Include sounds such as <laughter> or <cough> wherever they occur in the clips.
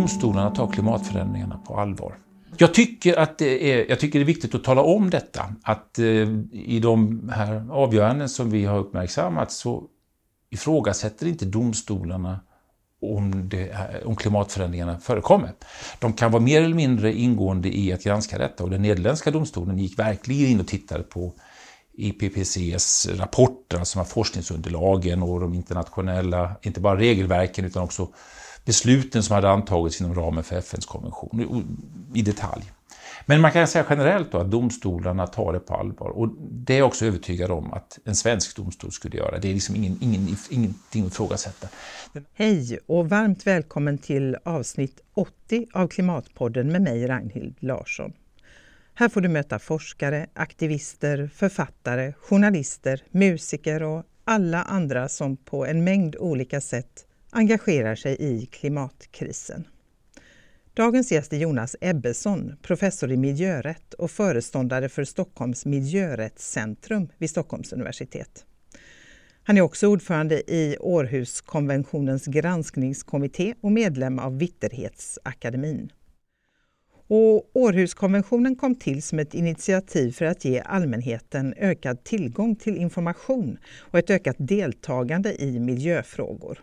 domstolarna tar klimatförändringarna på allvar. Jag tycker att det är, jag tycker det är viktigt att tala om detta, att eh, i de här avgöranden som vi har uppmärksammat så ifrågasätter inte domstolarna om, det, om klimatförändringarna förekommer. De kan vara mer eller mindre ingående i att granska detta och den nederländska domstolen gick verkligen in och tittade på IPPCs rapporter, alltså forskningsunderlagen och de internationella, inte bara regelverken utan också besluten som hade antagits inom ramen för FNs konvention i detalj. Men man kan säga generellt då att domstolarna tar det på allvar och det är jag också övertygad om att en svensk domstol skulle göra. Det är liksom ingen, ingen, ingenting att ifrågasätta. Hej och varmt välkommen till avsnitt 80 av Klimatpodden med mig Ragnhild Larsson. Här får du möta forskare, aktivister, författare, journalister, musiker och alla andra som på en mängd olika sätt engagerar sig i klimatkrisen. Dagens gäst är Jonas Ebbesson, professor i miljörätt och föreståndare för Stockholms miljörättscentrum vid Stockholms universitet. Han är också ordförande i Århuskonventionens granskningskommitté och medlem av Vitterhetsakademin. Och Århuskonventionen kom till som ett initiativ för att ge allmänheten ökad tillgång till information och ett ökat deltagande i miljöfrågor.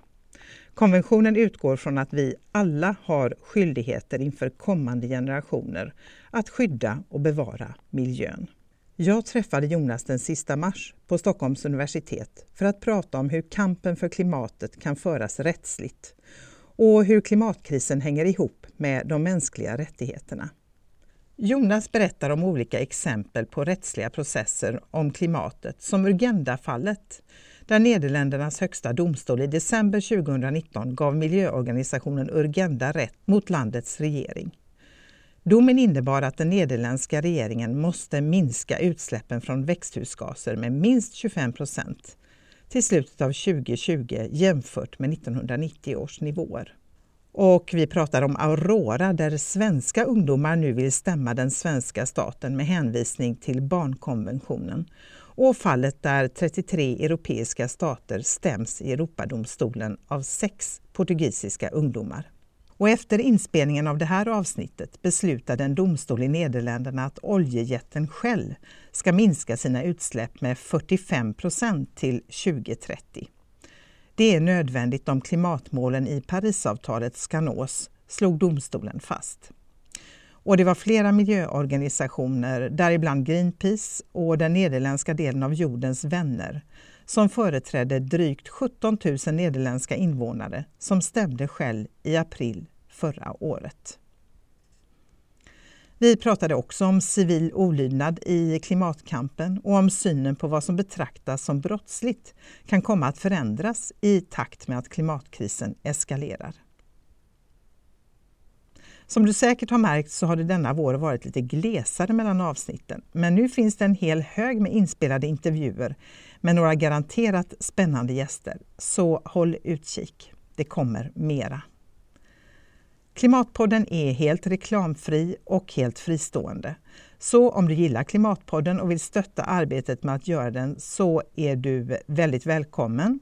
Konventionen utgår från att vi alla har skyldigheter inför kommande generationer att skydda och bevara miljön. Jag träffade Jonas den sista mars på Stockholms universitet för att prata om hur kampen för klimatet kan föras rättsligt och hur klimatkrisen hänger ihop med de mänskliga rättigheterna. Jonas berättar om olika exempel på rättsliga processer om klimatet som Urgenda-fallet där Nederländernas högsta domstol i december 2019 gav miljöorganisationen Urgenda rätt mot landets regering. Domen innebar att den nederländska regeringen måste minska utsläppen från växthusgaser med minst 25 procent till slutet av 2020 jämfört med 1990 års nivåer. Och vi pratar om Aurora där svenska ungdomar nu vill stämma den svenska staten med hänvisning till barnkonventionen och fallet där 33 europeiska stater stäms i Europadomstolen av sex portugisiska ungdomar. Och efter inspelningen av det här avsnittet beslutade en domstol i Nederländerna att oljejätten Shell ska minska sina utsläpp med 45 procent till 2030. Det är nödvändigt om klimatmålen i Parisavtalet ska nås, slog domstolen fast. Och det var flera miljöorganisationer, däribland Greenpeace och den nederländska delen av Jordens vänner, som företrädde drygt 17 000 nederländska invånare som stämde Shell i april förra året. Vi pratade också om civil olydnad i klimatkampen och om synen på vad som betraktas som brottsligt kan komma att förändras i takt med att klimatkrisen eskalerar. Som du säkert har märkt så har det denna vår varit lite glesare mellan avsnitten. Men nu finns det en hel hög med inspelade intervjuer med några garanterat spännande gäster. Så håll utkik. Det kommer mera. Klimatpodden är helt reklamfri och helt fristående. Så om du gillar Klimatpodden och vill stötta arbetet med att göra den så är du väldigt välkommen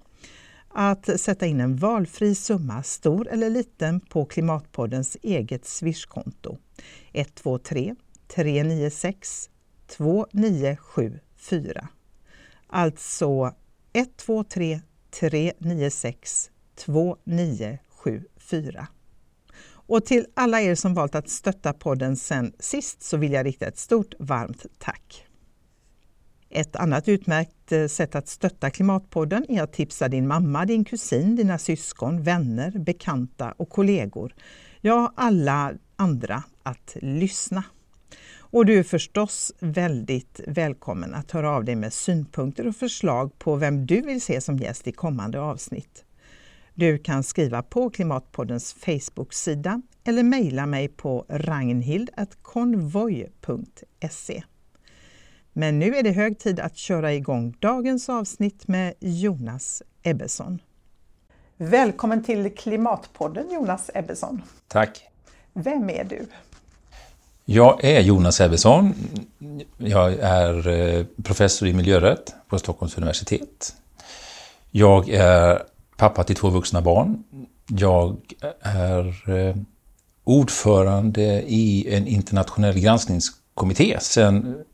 att sätta in en valfri summa, stor eller liten, på Klimatpoddens eget Swishkonto. 123 396 2974. Alltså 123 396 2974. Och till alla er som valt att stötta podden sen sist så vill jag rikta ett stort varmt tack. Ett annat utmärkt eh, sätt att stötta Klimatpodden är att tipsa din mamma, din kusin, dina syskon, vänner, bekanta och kollegor. Ja, alla andra att lyssna. Och du är förstås väldigt välkommen att höra av dig med synpunkter och förslag på vem du vill se som gäst i kommande avsnitt. Du kan skriva på Klimatpoddens Facebook-sida eller mejla mig på ragnhild.konvoj.se. Men nu är det hög tid att köra igång dagens avsnitt med Jonas Ebbesson. Välkommen till Klimatpodden Jonas Ebbesson. Tack. Vem är du? Jag är Jonas Ebbesson. Jag är eh, professor i miljörätt på Stockholms universitet. Jag är pappa till två vuxna barn. Jag är eh, ordförande i en internationell granskningskommitté sedan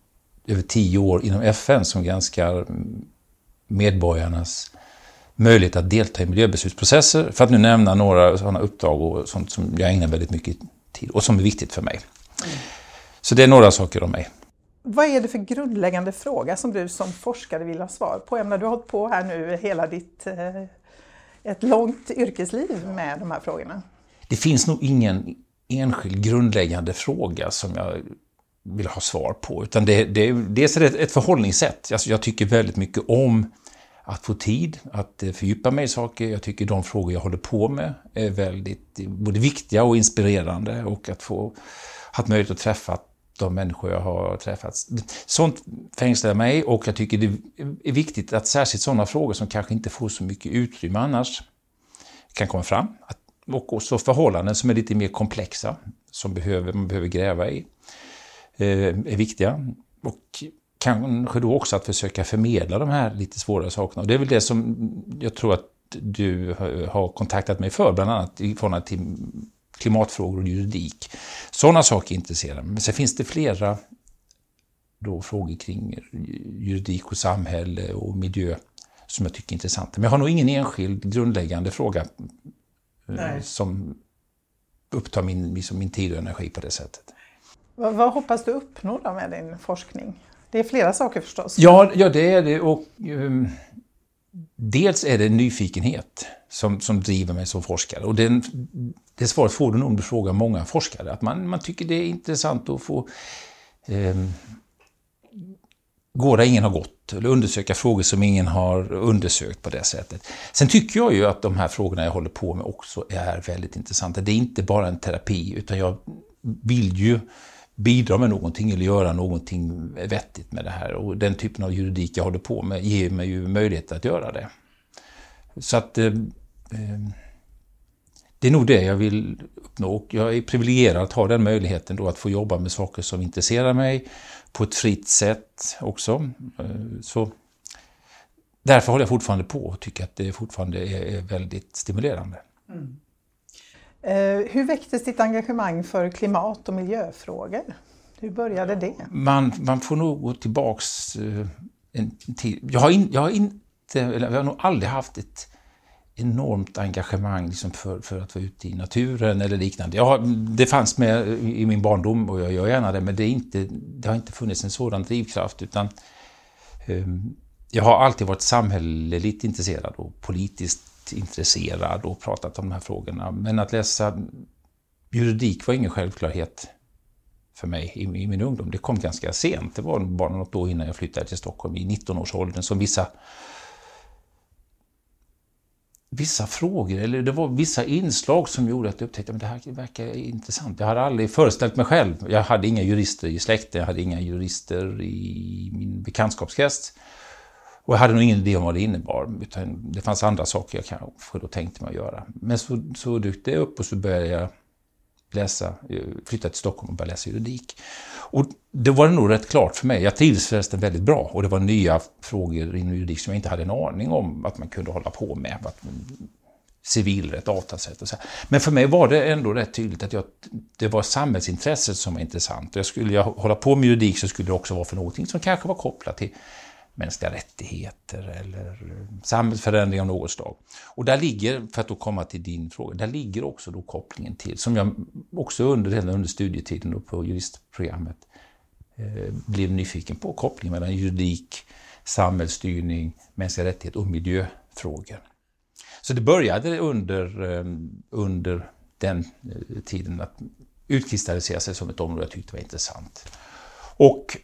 över tio år inom FN som granskar medborgarnas möjlighet att delta i miljöbeslutsprocesser. För att nu nämna några sådana uppdrag och sånt som jag ägnar väldigt mycket tid och som är viktigt för mig. Mm. Så det är några saker om mig. Vad är det för grundläggande fråga som du som forskare vill ha svar på? Jag du har hållit på här nu hela ditt eh, ett långt yrkesliv med de här frågorna. Det finns nog ingen enskild grundläggande fråga som jag vill ha svar på. Utan det, det, dels är det ett förhållningssätt. Alltså jag tycker väldigt mycket om att få tid att eh, fördjupa mig i saker. Jag tycker de frågor jag håller på med är väldigt eh, både viktiga och inspirerande och att få haft möjlighet att träffa de människor jag har träffat. Sånt fängslar mig och jag tycker det är viktigt att särskilt sådana frågor som kanske inte får så mycket utrymme annars kan komma fram. Och också förhållanden som är lite mer komplexa, som behöver, man behöver gräva i, är viktiga. Och kanske då också att försöka förmedla de här lite svårare sakerna. Och det är väl det som jag tror att du har kontaktat mig för, bland annat i förhållande till klimatfrågor och juridik. Sådana saker intresserar mig. Men sen finns det flera då frågor kring juridik och samhälle och miljö som jag tycker är intressanta. Men jag har nog ingen enskild grundläggande fråga eh, Nej. som upptar min, liksom min tid och energi på det sättet. Vad, vad hoppas du uppnå då med din forskning? Det är flera saker förstås. Ja, ja det är det. Och, um, dels är det nyfikenhet som, som driver mig som forskare. Och den, det svaret får du nog om du frågar många forskare. Att man, man tycker det är intressant att få um, gå där ingen har gått, eller undersöka frågor som ingen har undersökt på det sättet. Sen tycker jag ju att de här frågorna jag håller på med också är väldigt intressanta. Det är inte bara en terapi, utan jag vill ju bidra med någonting eller göra någonting vettigt med det här. Och den typen av juridik jag håller på med ger mig ju möjlighet att göra det. Så att eh, eh det är nog det jag vill uppnå. Jag är privilegierad att ha den möjligheten då att få jobba med saker som intresserar mig på ett fritt sätt också. Eh, så därför håller jag fortfarande på och tycker att det fortfarande är väldigt stimulerande. Mm. Eh, hur väcktes ditt engagemang för klimat och miljöfrågor? Hur började det? Man, man får nog gå tillbaks eh, en tid. Jag har, in, jag har inte, eller jag har nog aldrig haft ett enormt engagemang liksom för, för att vara ute i naturen eller liknande. Ja, det fanns med i min barndom och jag gör gärna det, men det, är inte, det har inte funnits en sådan drivkraft utan um, jag har alltid varit samhälleligt intresserad och politiskt intresserad och pratat om de här frågorna. Men att läsa juridik var ingen självklarhet för mig i, i min ungdom. Det kom ganska sent. Det var bara något år innan jag flyttade till Stockholm i 19-årsåldern som vissa vissa frågor, eller det var vissa inslag som gjorde att jag upptäckte att det här verkar intressant. Jag hade aldrig föreställt mig själv. Jag hade inga jurister i släkten, jag hade inga jurister i min bekantskapskrets. Och jag hade nog ingen idé om vad det innebar, utan det fanns andra saker jag kanske då tänkte mig att göra. Men så, så dök det upp och så började jag läsa, eh, flytta till Stockholm och börja läsa juridik. Och det var nog rätt klart för mig. Jag trivdes förresten väldigt bra och det var nya frågor inom juridik som jag inte hade en aning om att man kunde hålla på med. Att, civilrätt, avtalsrätt och så. Men för mig var det ändå rätt tydligt att jag, det var samhällsintresset som var intressant. Jag skulle jag hålla på med juridik så skulle det också vara för någonting som kanske var kopplat till mänskliga rättigheter eller samhällsförändring av något slag. Och där ligger, för att då komma till din fråga, där ligger också då kopplingen till, som jag också under, under studietiden och på juristprogrammet eh, blev nyfiken på, kopplingen mellan juridik, samhällsstyrning, mänskliga rättigheter och miljöfrågor. Så det började under, eh, under den eh, tiden att utkristallisera sig som ett område jag tyckte var intressant. Och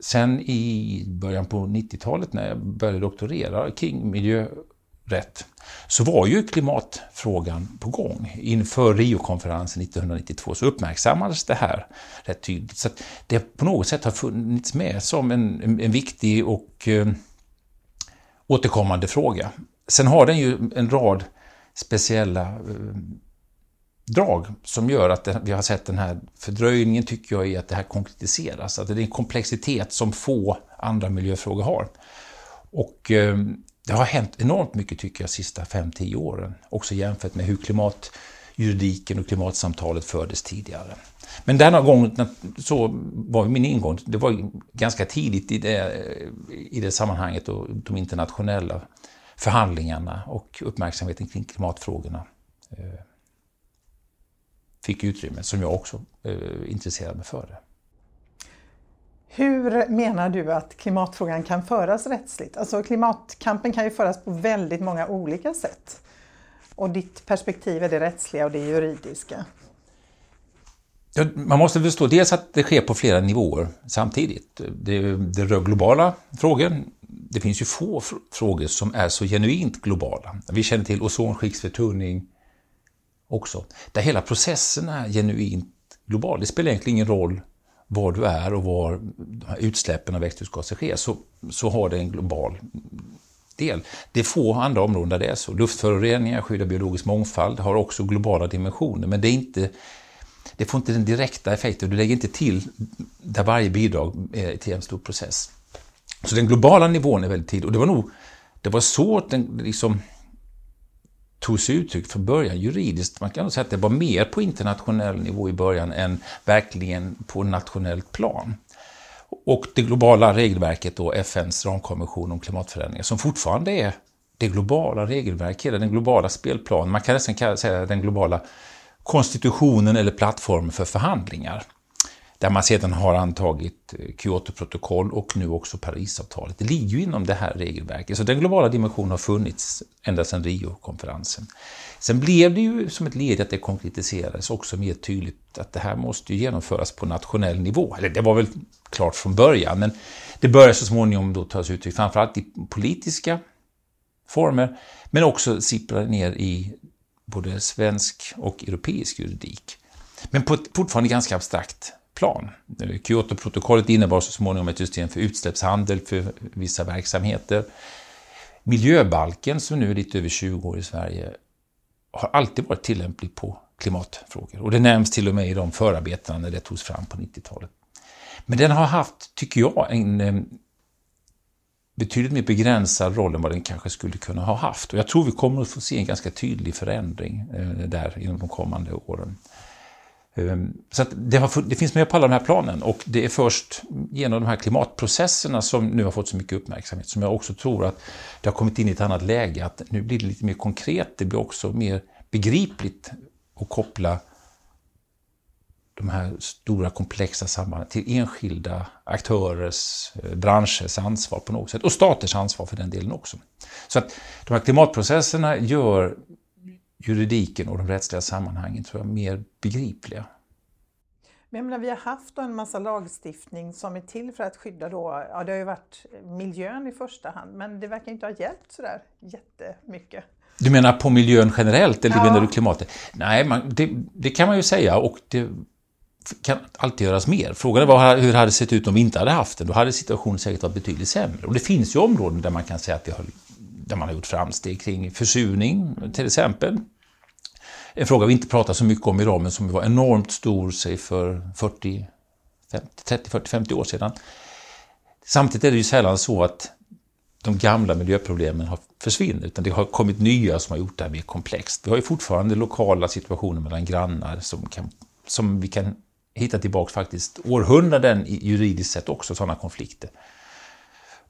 Sen i början på 90-talet när jag började doktorera kring miljörätt så var ju klimatfrågan på gång. Inför Riokonferensen 1992 så uppmärksammades det här rätt tydligt. Så det på något sätt har funnits med som en, en, en viktig och eh, återkommande fråga. Sen har den ju en rad speciella eh, drag som gör att vi har sett den här fördröjningen tycker jag i att det här konkretiseras. Att det är en komplexitet som få andra miljöfrågor har. Och eh, det har hänt enormt mycket tycker jag de sista 5-10 åren. Också jämfört med hur klimatjuridiken och klimatsamtalet fördes tidigare. Men denna gång så var min ingång, det var ganska tidigt i det, i det sammanhanget och de internationella förhandlingarna och uppmärksamheten kring klimatfrågorna eh, fick utrymme som jag också eh, intresserade mig för. Hur menar du att klimatfrågan kan föras rättsligt? Alltså klimatkampen kan ju föras på väldigt många olika sätt. Och ditt perspektiv är det rättsliga och det juridiska. Man måste förstå dels att det sker på flera nivåer samtidigt. Det, det rör globala frågor. Det finns ju få frågor som är så genuint globala. Vi känner till ozonskiktsförtunning också. Där hela processen är genuint global. Det spelar egentligen ingen roll var du är och var utsläppen av växthusgaser sker, så, så har det en global del. Det är få andra områden där det är så. Luftföroreningar, skydd av biologisk mångfald har också globala dimensioner, men det, är inte, det får inte den direkta effekten. Du lägger inte till där varje bidrag är till en stor process. Så den globala nivån är väldigt tidig och det var nog det var så den liksom tog sig uttryck från början juridiskt. Man kan nog säga att det var mer på internationell nivå i början än verkligen på nationellt plan. Och det globala regelverket då, FNs ramkonvention om klimatförändringar, som fortfarande är det globala regelverket, den globala spelplanen, man kan nästan säga den globala konstitutionen eller plattformen för förhandlingar. Där man sedan har antagit eh, Kyotoprotokoll och nu också Parisavtalet. Det ligger ju inom det här regelverket, så den globala dimensionen har funnits ända sedan Rio-konferensen. Sen blev det ju som ett led i att det konkretiserades också mer tydligt att det här måste ju genomföras på nationell nivå. Eller det var väl klart från början, men det började så småningom då tas uttryck framförallt i politiska former, men också sipprade ner i både svensk och europeisk juridik. Men på ett fortfarande ganska abstrakt plan. Kyotoprotokollet innebar så småningom ett system för utsläppshandel för vissa verksamheter. Miljöbalken, som nu är lite över 20 år i Sverige, har alltid varit tillämplig på klimatfrågor. Och det nämns till och med i de förarbetena när det togs fram på 90-talet. Men den har haft, tycker jag, en eh, betydligt mer begränsad roll än vad den kanske skulle kunna ha haft. Och jag tror vi kommer att få se en ganska tydlig förändring eh, där inom de kommande åren. Ehm, så det, har, det, finns med på alla de här planen och det är först genom de här klimatprocesserna som nu har fått så mycket uppmärksamhet som jag också tror att det har kommit in i ett annat läge, att nu blir det lite mer konkret, det blir också mer begripligt att koppla de här stora komplexa sambanden till enskilda aktörers, eh, branschers ansvar på något sätt och staters ansvar för den delen också. Så att de här klimatprocesserna gör juridiken och de rättsliga sammanhangen tror jag mer begripliga. Men jag menar, vi har haft en massa lagstiftning som är till för att skydda då, ja det har ju varit miljön i första hand, men det verkar inte ha hjälpt sådär jättemycket. Du menar på miljön generellt, eller ja. menar du klimatet? Nej, man, det, det, kan man ju säga och det kan alltid göras mer. Frågan är hur det hade sett ut om vi inte hade haft den. Då hade situationen säkert varit betydligt sämre. Och det finns ju områden där man kan säga att det har där man har gjort framsteg kring försurning till exempel. En fråga vi inte pratar så mycket om idag men som var enormt stor sig för 40, 50, 30, 40, 50 år sedan. Samtidigt är det ju sällan så att de gamla miljöproblemen har försvinner, utan det har kommit nya som har gjort det här mer komplext. Vi har ju fortfarande lokala situationer mellan grannar som, kan, som vi kan hitta tillbaka faktiskt århundraden juridiskt sett också, sådana konflikter.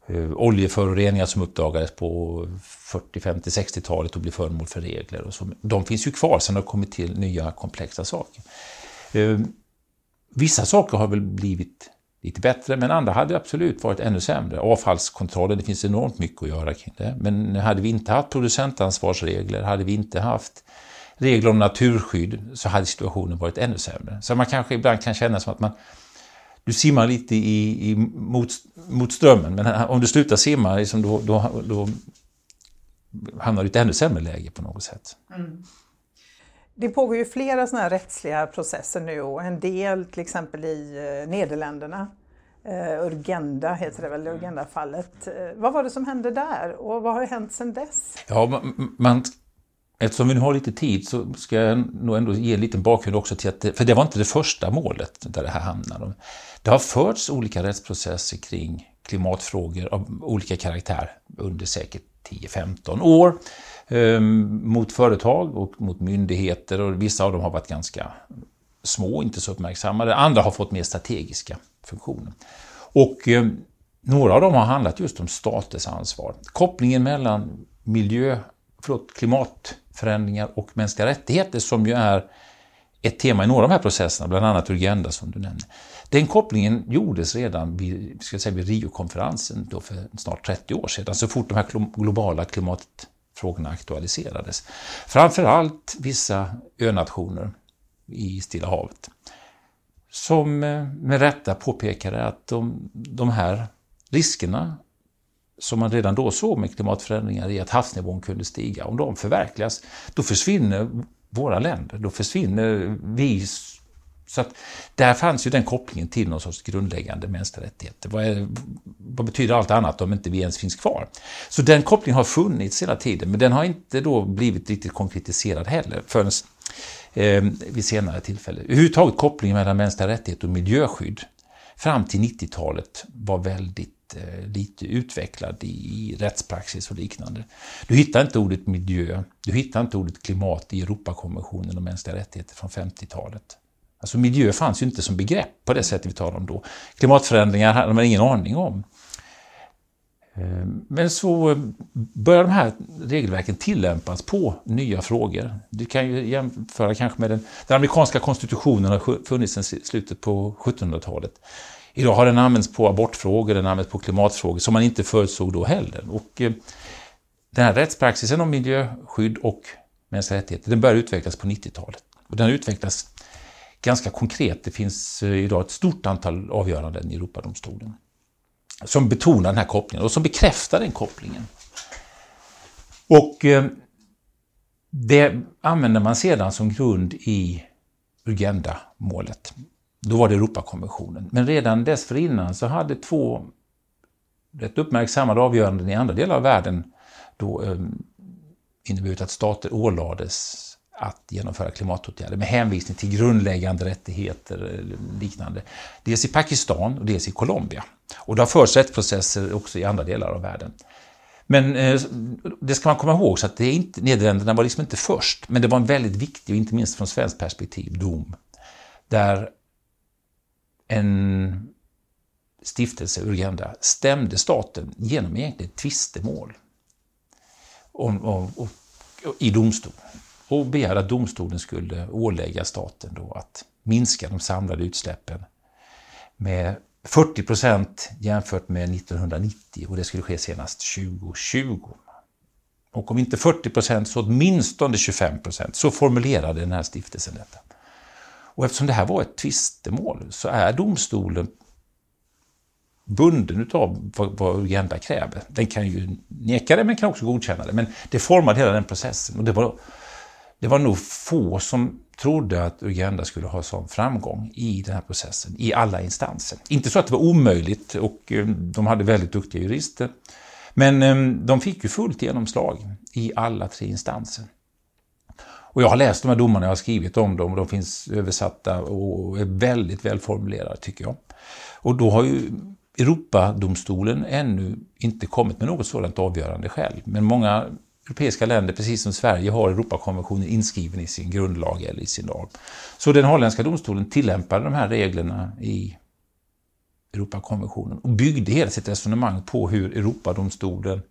Eh, oljeföroreningar som uppdagades på 40, 50, 60-talet och blev föremål för regler. Och så. De finns ju kvar, sen har det kommit till nya komplexa saker. Eh, vissa saker har väl blivit lite bättre, men andra hade absolut varit ännu sämre. Avfallskontrollen, det finns enormt mycket att göra kring det. Men hade vi inte haft producentansvarsregler, hade vi inte haft regler om naturskydd, så hade situationen varit ännu sämre. Så man kanske ibland kan känna som att man du simmar lite i, i mot, mot strömmen, men om du slutar simma liksom, då, då, då hamnar du i ett ännu sämre läge på något sätt. Mm. Det pågår ju flera sådana här rättsliga processer nu och en del till exempel i eh, Nederländerna. Uh, Urgenda heter det väl, Urgenda-fallet. Uh, vad var det som hände där och vad har hänt sedan dess? Ja, man, man Eftersom vi nu har lite tid så ska jag nog ändå ge en liten bakgrund också till att det, för det var inte det första målet där det här hamnade. Det har förts olika rättsprocesser kring klimatfrågor av olika karaktär under säkert 10-15 år. eh, mot företag och mot myndigheter och vissa av dem har varit ganska små, inte så uppmärksammade. Andra har fått mer strategiska funktioner. Och eh, några av dem har handlat just om staters ansvar. Kopplingen mellan miljö, förlåt, klimat förändringar och mänskliga rättigheter som ju är ett tema i några av de här processerna, bland annat Urgenda som du nämnde. Den kopplingen gjordes redan vid, ska säga, vid Rio-konferensen då för snart 30 år sedan, så fort de här globala klimatfrågorna aktualiserades. Framförallt vissa önationer i Stilla havet som eh, med rätta påpekade att de, de här riskerna som man redan då såg med klimatförändringar i att havsnivån kunde stiga, om de förverkligas, då försvinner våra länder, då försvinner vi. Så att där fanns ju den kopplingen till någon sorts grundläggande mänskliga rättigheter. Vad, är, vad betyder allt annat om inte vi ens finns kvar? Så den kopplingen har funnits hela tiden, men den har inte då blivit riktigt konkretiserad heller förrän eh, vid senare tillfälle. Överhuvudtaget kopplingen mellan mänskliga rättigheter och miljöskydd fram till 90-talet var väldigt Eh, lite utvecklad i rättspraxis och liknande. Du hittar inte ordet miljö, du hittar inte ordet klimat i Europakonventionen om mänskliga rättigheter från 50-talet. Alltså miljö fanns ju inte som begrepp på det sättet vi talar om då. Klimatförändringar hade man ingen aning om. Eh, men så börjar de här regelverken tillämpas på nya frågor. Du kan ju jämföra kanske med den, den amerikanska konstitutionen har funnits sedan slutet på 1700-talet. Idag har den använts på abortfrågor, den använts på klimatfrågor som man inte förutsåg då heller. Och eh, den här rättspraxisen om miljöskydd och mänskliga rättigheter, den började utvecklas på 90-talet. Och den utvecklas ganska konkret. Det finns eh, idag ett stort antal avgöranden i Europadomstolen som betonar den här kopplingen och som bekräftar den kopplingen. Och eh, det använder man sedan som grund i Urgenda-målet. Då var det Europakonventionen. Men redan dessförinnan så hade två rätt uppmärksammade avgöranden i andra delar av världen då eh, inneburit att stater ålades att genomföra klimatåtgärder med hänvisning till grundläggande rättigheter eller liknande. Dels i Pakistan och dels i Colombia. Och det har förts rättsprocesser också i andra delar av världen. Men eh, det ska man komma ihåg, så att det är inte, Nederländerna var liksom inte först, men det var en väldigt viktig, och inte minst från svenskt perspektiv, dom. Där en stiftelse, Urgenda, stämde staten genom egentligen ett tvistemål och, och, och, i domstol och begärde att domstolen skulle ålägga staten då att minska de samlade utsläppen med 40 procent jämfört med 1990 och det skulle ske senast 2020. Och om inte 40 procent så åtminstone 25 procent. Så formulerade den här stiftelsen detta. Och eftersom det här var ett tvistemål så är domstolen bunden utav vad, vad Urgenda kräver. Den kan ju neka det men kan också godkänna det. Men det formade hela den processen och det var, det var nog få som trodde att Urgenda skulle ha sån framgång i den här processen, i alla instanser. Inte så att det var omöjligt och eh, de hade väldigt duktiga jurister. Men eh, de fick ju fullt genomslag i alla tre instanser. Och jag har läst de här domarna, jag har skrivit om dem och de finns översatta och är väldigt välformulerade tycker jag. Och då har ju Europadomstolen ännu inte kommit med något sådant avgörande själv. Men många europeiska länder, precis som Sverige, har Europakonventionen inskriven i sin grundlag eller i sin lag. Så den holländska domstolen tillämpade de här reglerna i Europakonventionen och byggde hela sitt resonemang på hur Europadomstolen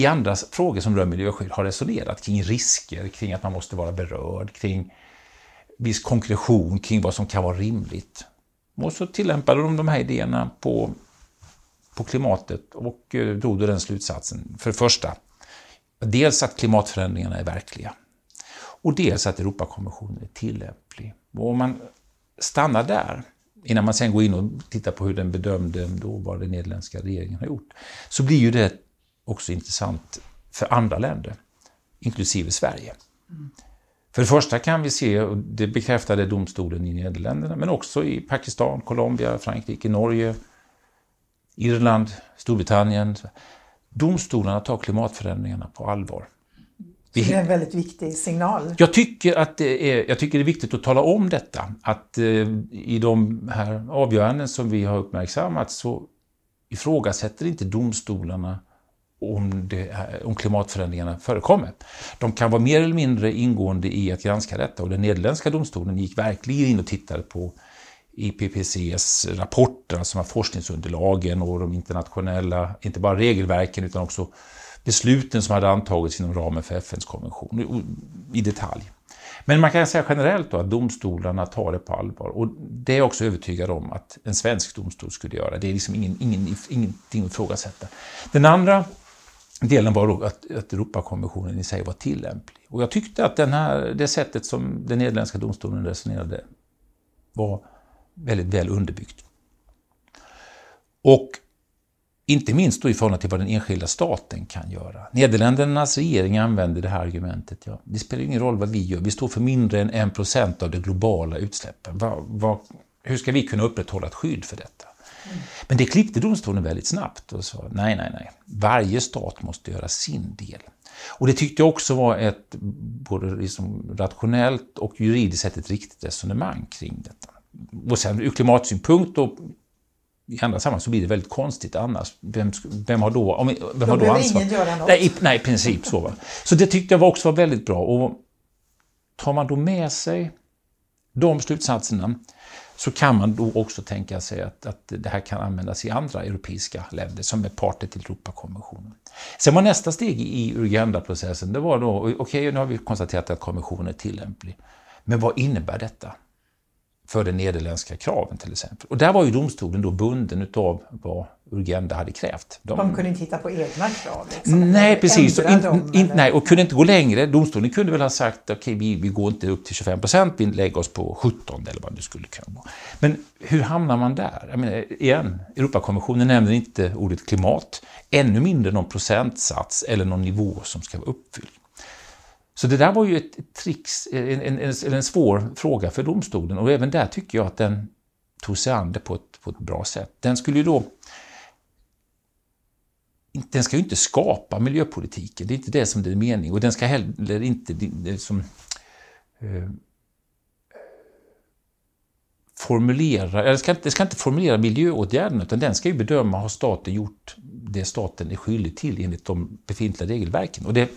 i andra frågor som rör miljöskydd har resonerat kring risker, kring att man måste vara berörd, kring viss konkretion kring vad som kan vara rimligt. Och så tillämpade de de här idéerna på, på klimatet och eh, drog då den slutsatsen. För det första, dels att klimatförändringarna är verkliga och dels att Europakonventionen är tillämplig. Och om man stannar där, innan man sen går in och tittar på hur den bedömde då vad den nederländska regeringen har gjort, så blir ju det också intressant för andra länder, inklusive Sverige. Mm. För det första kan vi se, och det bekräftade domstolen i Nederländerna, men också i Pakistan, Colombia, Frankrike, Norge, Irland, Storbritannien. Domstolarna tar klimatförändringarna på allvar. Det är en väldigt viktig signal. Jag tycker att det är, jag tycker det är viktigt att tala om detta. Att eh, i de här avgöranden som vi har uppmärksammat så ifrågasätter inte domstolarna om, det, om klimatförändringarna förekommer. De kan vara mer eller mindre ingående i att granska detta och den nederländska domstolen gick verkligen in och tittade på IPPCs rapporter, alltså forskningsunderlagen och de internationella, inte bara regelverken utan också besluten som hade antagits inom ramen för FNs konvention i detalj. Men man kan säga generellt då att domstolarna tar det på allvar och det är jag också övertygad om att en svensk domstol skulle göra. Det är liksom ingen, ingen, ingenting att ifrågasätta. Den andra delen var då att, att Europakonventionen i sig var tillämplig. Och jag tyckte att den här, det sättet som den nederländska domstolen resonerade var väldigt väl underbyggt. Och inte minst då i förhållande till vad den enskilda staten kan göra. Nederländernas regering använder det här argumentet. Ja, det spelar ingen roll vad vi gör, vi står för mindre än 1% av de globala utsläppen. Va, va, hur ska vi kunna upprätthålla ett skydd för detta? Men det klippte domstolen väldigt snabbt och sa nej, nej, nej. Varje stat måste göra sin del. Och det tyckte jag också var ett både liksom rationellt och juridiskt sett ett riktigt resonemang kring detta. Och sen ur klimatsynpunkt och i andra sammanhang så blir det väldigt konstigt annars. Vem, vem har då, om, vem då har då ansvar? Ingen göra något. Nej, nej, i princip så. Va? Så det tyckte jag också var väldigt bra. Och tar man då med sig de slutsatserna så kan man då också tänka sig att, att det här kan användas i andra europeiska länder som är parter till Europakonventionen. Sen var nästa steg i Uganda-processen, det var då, okej, okay, nu har vi konstaterat att konventionen är tillämplig. Men vad innebär detta? För de nederländska kraven till exempel. Och där var ju domstolen då bunden utav vad Urgenda hade krävt. De, de kunde inte hitta på egna krav? Liksom, nej, precis. Och, in, dem, in, nej, och kunde inte gå längre. Domstolen kunde väl ha sagt okej, okay, vi, vi går inte upp till 25 procent, vi lägger oss på 17 eller vad det skulle kunna vara. Men hur hamnar man där? Jag menar, igen, Europakonventionen nämner inte ordet klimat, ännu mindre någon procentsats eller någon nivå som ska vara uppfylld. Så det där var ju ett tricks, en, en, en, en svår fråga för domstolen och även där tycker jag att den tog sig an det på ett, på ett bra sätt. Den skulle ju då den ska ju inte skapa miljöpolitiken, det är inte det som det är meningen. Och den ska heller inte som, eh, formulera, eller ska, den ska inte formulera miljöåtgärderna, utan den ska ju bedöma, har staten gjort det staten är skyldig till enligt de befintliga regelverken? Och det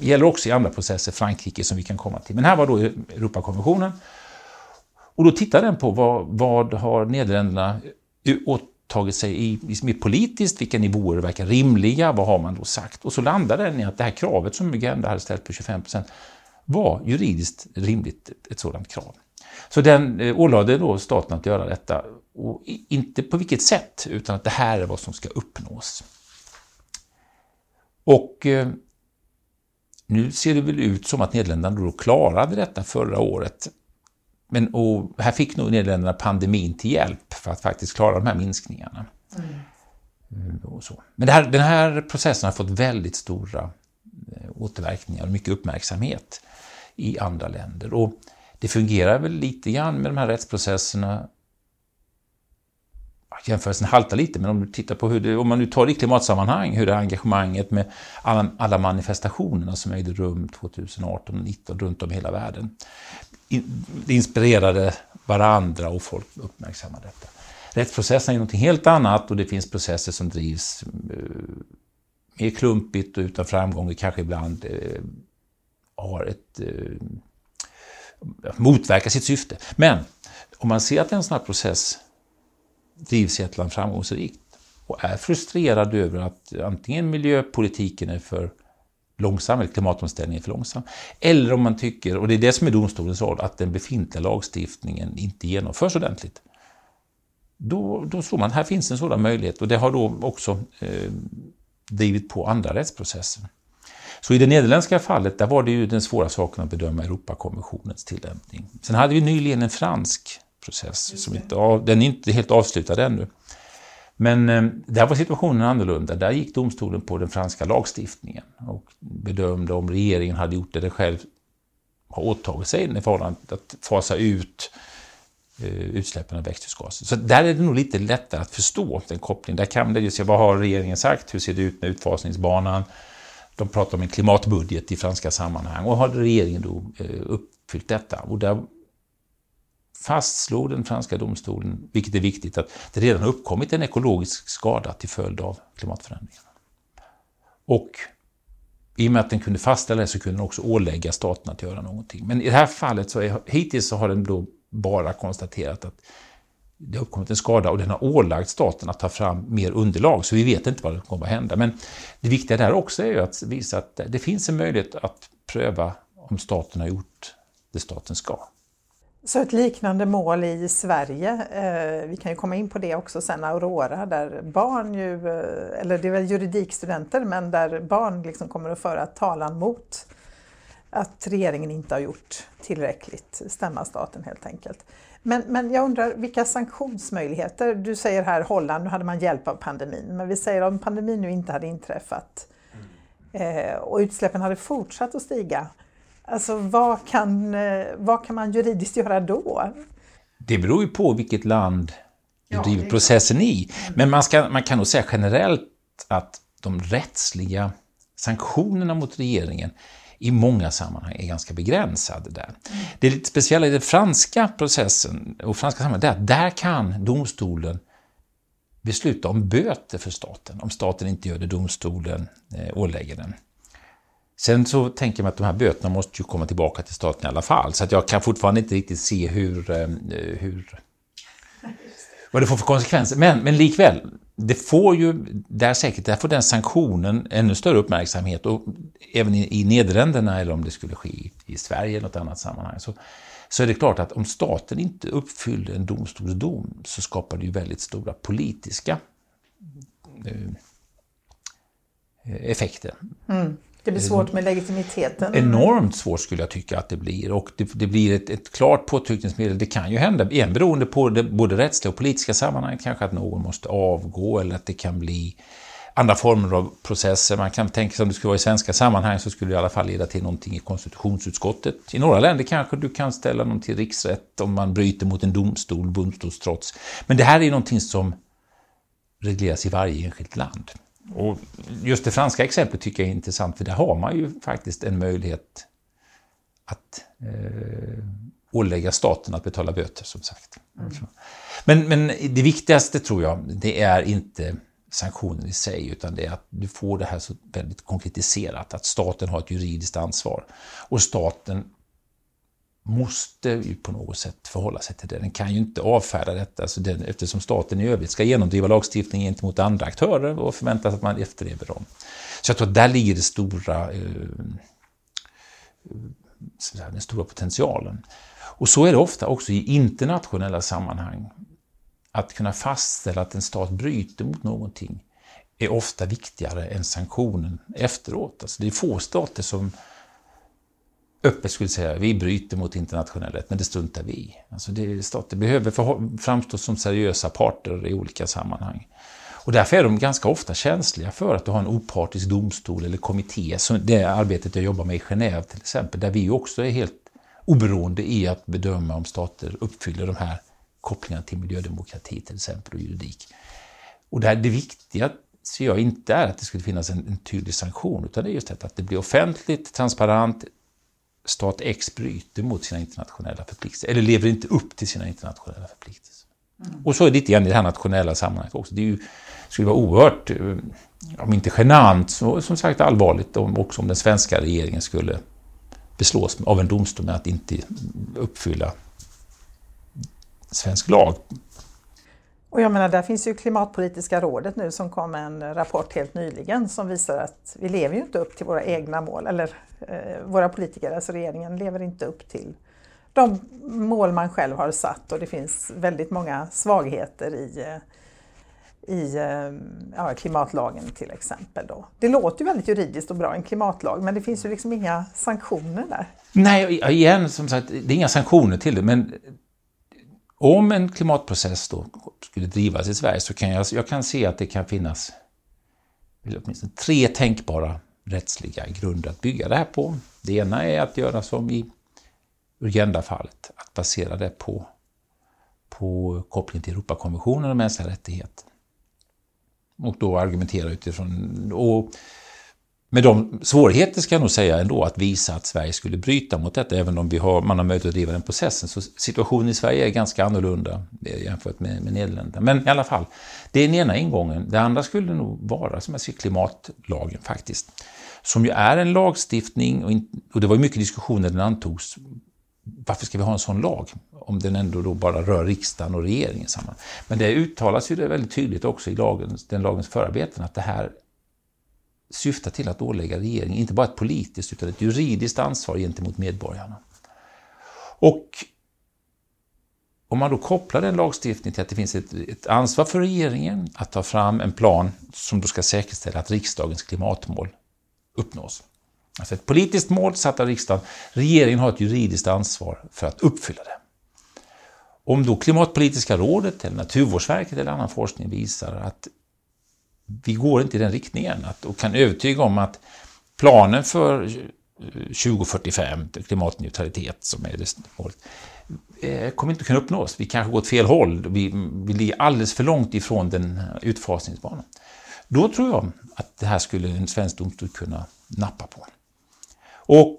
gäller också i andra processer, Frankrike som vi kan komma till. Men här var då Europakonventionen. Och då tittar den på vad, vad har Nederländerna åtagit sig i, i, politiskt, vilka nivåer verkar rimliga, vad har man då sagt? Och så landar den i att det här kravet som Uganda hade ställt på 25 procent var juridiskt rimligt, ett sådant krav. Så den eh, ålade då staten att göra detta, och inte på vilket sätt, utan att det här är vad som ska uppnås. Och eh, nu ser det väl ut som att Nederländerna då klarade detta förra året. Men och här fick nog Nederländerna pandemin till hjälp för att faktiskt klara de här minskningarna. Mm. mm och så. Men här, den här processen har fått väldigt stora eh, återverkningar och mycket uppmärksamhet i andra länder. Och det fungerar väl lite grann med de här rättsprocesserna jämförelsen haltar lite, men om du tittar på hur det, om man nu tar det i klimatsammanhang, hur det engagemanget med alla, alla manifestationerna som ägde rum 2018 och 2019 runt om i hela världen. Det inspirerade varandra och folk uppmärksammade detta. Rättsprocessen är något helt annat och det finns processer som drivs eh, mer klumpigt och utan framgång och kanske ibland eh, har ett eh, motverkar sitt syfte. Men om man ser att en sån här process drivs ett land framgångsrikt och är frustrerad över att antingen miljöpolitiken är för långsam, eller klimatomställningen är för långsam, eller om man tycker, och det är det som är domstolens roll, att den befintliga lagstiftningen inte genomförs ordentligt. Då, då såg man, här finns en sådan möjlighet och det har då också eh, drivit på andra rättsprocesser. Så i det nederländska fallet, där var det ju den svåra saken att bedöma Europakonventionens tillämpning. Sen hade vi nyligen en fransk process. Som inte, den är inte helt avslutad ännu. Men eh, där var situationen annorlunda. Där gick domstolen på den franska lagstiftningen och bedömde om regeringen hade gjort det den själv har åtagit sig i förhållande att fasa ut eh, utsläppen av växthusgaser. Så där är det nog lite lättare att förstå den kopplingen. Där kan man ju se vad har regeringen sagt, hur ser det ut med utfasningsbanan? De pratar om en klimatbudget i franska sammanhang och har regeringen då eh, uppfyllt detta? Och där fastslog den franska domstolen, vilket är viktigt, att det redan har uppkommit en ekologisk skada till följd av klimatförändringarna. Och i och med att den kunde fastställa det så kunde den också ålägga staten att göra någonting. Men i det här fallet så är, hittills så har den då bara konstaterat att det har uppkommit en skada och den har ålagt staten att ta fram mer underlag, så vi vet inte vad som kommer att hända. Men det viktiga där också är ju att visa att det finns en möjlighet att pröva om staten har gjort det staten ska. Så ett liknande mål i Sverige, eh, vi kan ju komma in på det också sen, Aurora, där barn ju, eh, eller det är väl juridikstudenter, men där barn liksom kommer att föra talan mot att regeringen inte har gjort tillräckligt, stämma staten helt enkelt. Men, men jag undrar, vilka sanktionsmöjligheter? Du säger här Holland, nu hade man hjälp av pandemin, men vi säger om pandemin nu inte hade inträffat eh, och utsläppen hade fortsatt att stiga, Alltså vad kan, eh, vad kan man juridiskt göra då? Det beror ju på vilket land du ja, driver processen i. Men man, ska, man kan nog säga generellt att de rättsliga sanktionerna mot regeringen i många sammanhang är ganska begränsade där. Mm. Det lite speciella i den franska processen och franska sammanhanget är att där kan domstolen besluta om böter för staten, om staten inte gör det domstolen eh, ålägger den. Sen så tänker man att de här böterna måste ju komma tillbaka till staten i alla fall, så att jag kan fortfarande inte riktigt se hur, ehm, hur vad det får för konsekvenser. Men, men likväl, det får ju, där säkert, där får den sanktionen ännu större uppmärksamhet och även i, i Nederländerna eller om det skulle ske i, i Sverige eller något annat sammanhang så, så är det klart att om staten inte uppfyller en domstolsdom så skapar det ju väldigt stora politiska eh, effekter. Mm. Det blir svårt med legitimiteten. Enormt svårt skulle jag tycka att det blir. Och det, det blir ett, ett, klart påtryckningsmedel. Det kan ju hända, igen beroende på det, både rättsliga och politiska sammanhang, kanske att någon måste avgå eller att det kan bli andra former av processer. Man kan tänka sig om det skulle vara i svenska sammanhang så skulle det i alla fall leda till någonting i konstitutionsutskottet. I några länder kanske du kan ställa någon till riksrätt om man bryter mot en domstol, domstolstrots. Men det här är någonting som regleras i varje enskilt land. Och just det franska exemplet tycker jag är intressant, för där har man ju faktiskt en möjlighet att eh, ålägga staten att betala böter, som sagt. Mm. Men, men det viktigaste tror jag, det är inte sanktionen i sig, utan det är att du får det här så väldigt konkretiserat, att staten har ett juridiskt ansvar. Och staten måste ju på något sätt förhålla sig till det. Den kan ju inte avfärda detta alltså den, eftersom staten i övrigt ska genomdriva lagstiftning gentemot andra aktörer och förväntas att man efterlever dem. Så jag tror att där ligger det stora, eh, eh den stora potentialen. Och så är det ofta också i internationella sammanhang. Att kunna fastställa att en stat bryter mot någonting är ofta viktigare än sanktionen efteråt. Alltså det är få stater som öppet skulle säga vi bryter mot internationell rätt, men det struntar vi i. Alltså det, stater behöver framstå som seriösa parter i olika sammanhang. Och därför är de ganska ofta känsliga för att du har en opartisk domstol eller kommitté, som det arbetet jag jobbar med i Genève till exempel, där vi också är helt oberoende i att bedöma om stater uppfyller de här kopplingarna till miljödemokrati till exempel och juridik. Och det, det viktiga ser jag inte är att det skulle finnas en, en tydlig sanktion, utan det är just detta att det blir offentligt, transparent, stat X bryter mot sina internationella förpliktelser, eller lever inte upp till sina internationella förpliktelser. Mm. Och så är det lite grann i det här nationella sammanhanget också. Det ju, skulle vara oerhört, eh, om inte genant, så som sagt allvarligt om, också om den svenska regeringen skulle beslås av en domstol med att inte uppfylla svensk lag och jag menar, där finns ju Klimatpolitiska rådet nu som kom med en rapport helt nyligen som visar att vi lever ju inte upp till våra egna mål, eller eh, våra politiker, alltså regeringen, lever inte upp till de mål man själv har satt och det finns väldigt många svagheter i, eh, i eh, ja, klimatlagen till exempel. Då. Det låter ju väldigt juridiskt och bra, en klimatlag, men det finns ju liksom inga sanktioner där. Nej, igen, som sagt, det är inga sanktioner till det, men om en klimatprocess då skulle drivas i Sverige så kan jag, jag kan se att det kan finnas åtminstone tre tänkbara rättsliga grunder att bygga det här på. Det ena är att göra som i Urgenda-fallet, att basera det på, på kopplingen till Europakonventionen om mänskliga rättigheter. Och då argumentera utifrån... Och med de svårigheter ska jag nog säga ändå att visa att Sverige skulle bryta mot detta, även om vi har, man har möjlighet att driva den processen. Så situationen i Sverige är ganska annorlunda eh, jämfört med, med Nederländerna. Men i alla fall, det är den ena ingången. Det andra skulle nog vara, som jag ser, klimatlagen faktiskt. Som ju är en lagstiftning, och, in, och det var ju mycket diskussion när den antogs. Varför ska vi ha en sån lag? Om den ändå då bara rör riksdagen och regeringen samman. Men det uttalas ju det väldigt tydligt också i lagens, den lagens förarbeten att det här syftar till att ålägga regeringen inte bara ett politiskt utan ett juridiskt ansvar gentemot medborgarna. Och om man då kopplar den lagstiftningen till att det finns ett, ett, ansvar för regeringen att ta fram en plan som då ska säkerställa att riksdagens klimatmål uppnås. Alltså ett politiskt mål satt av riksdagen. Regeringen har ett juridiskt ansvar för att uppfylla det. Om då Klimatpolitiska rådet, eller Naturvårdsverket eller annan forskning visar att vi går inte i den riktningen att, och kan övertyga om att planen för 2045, klimatneutralitet som är det målet, eh, kommer inte kunna uppnås. Vi kanske går åt fel håll, vi, vi ligger alldeles för långt ifrån den utfasningsbanan. Då tror jag att det här skulle en svensk domstol kunna nappa på. Och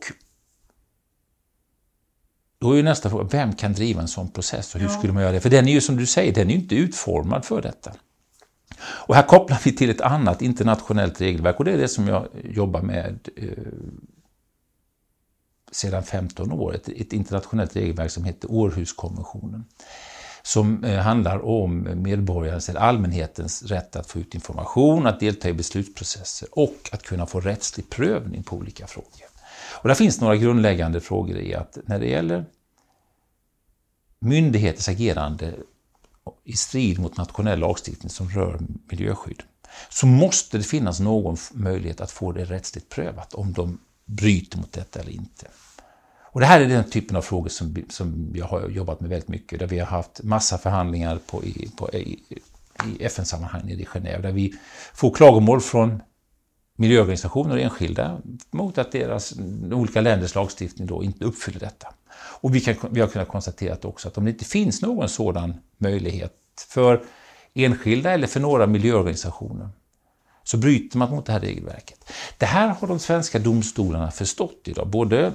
då är ju nästa fråga, vem kan driva en sån process och hur skulle man göra det? För den är ju som du säger, den är ju inte utformad för detta. Och här kopplar vi till ett annat internationellt regelverk och det är det som jag jobbar med eh, sedan 15 år. Ett, ett, internationellt regelverk som heter Århuskonventionen. Som eh, handlar om medborgarens eller allmänhetens rätt att få ut information, att delta i beslutsprocesser och att kunna få rättslig prövning på olika frågor. Och där finns några grundläggande frågor i att när det gäller myndigheters agerande i strid mot nationell lagstiftning som rör miljöskydd så måste det finnas någon möjlighet att få det rättsligt prövat om de bryter mot detta eller inte. Och det här är den typen av frågor som, som jag har jobbat med väldigt mycket, där vi har haft massa förhandlingar på, i, på, i, i FN-sammanhang nere i Genève, där vi får klagomål från miljöorganisationer och enskilda mot att deras olika länders lagstiftning då inte uppfyller detta. Och vi, kan, vi har kunnat konstatera också att om det inte finns någon sådan möjlighet för enskilda eller för några miljöorganisationer så bryter man mot det här regelverket. Det här har de svenska domstolarna förstått idag. Både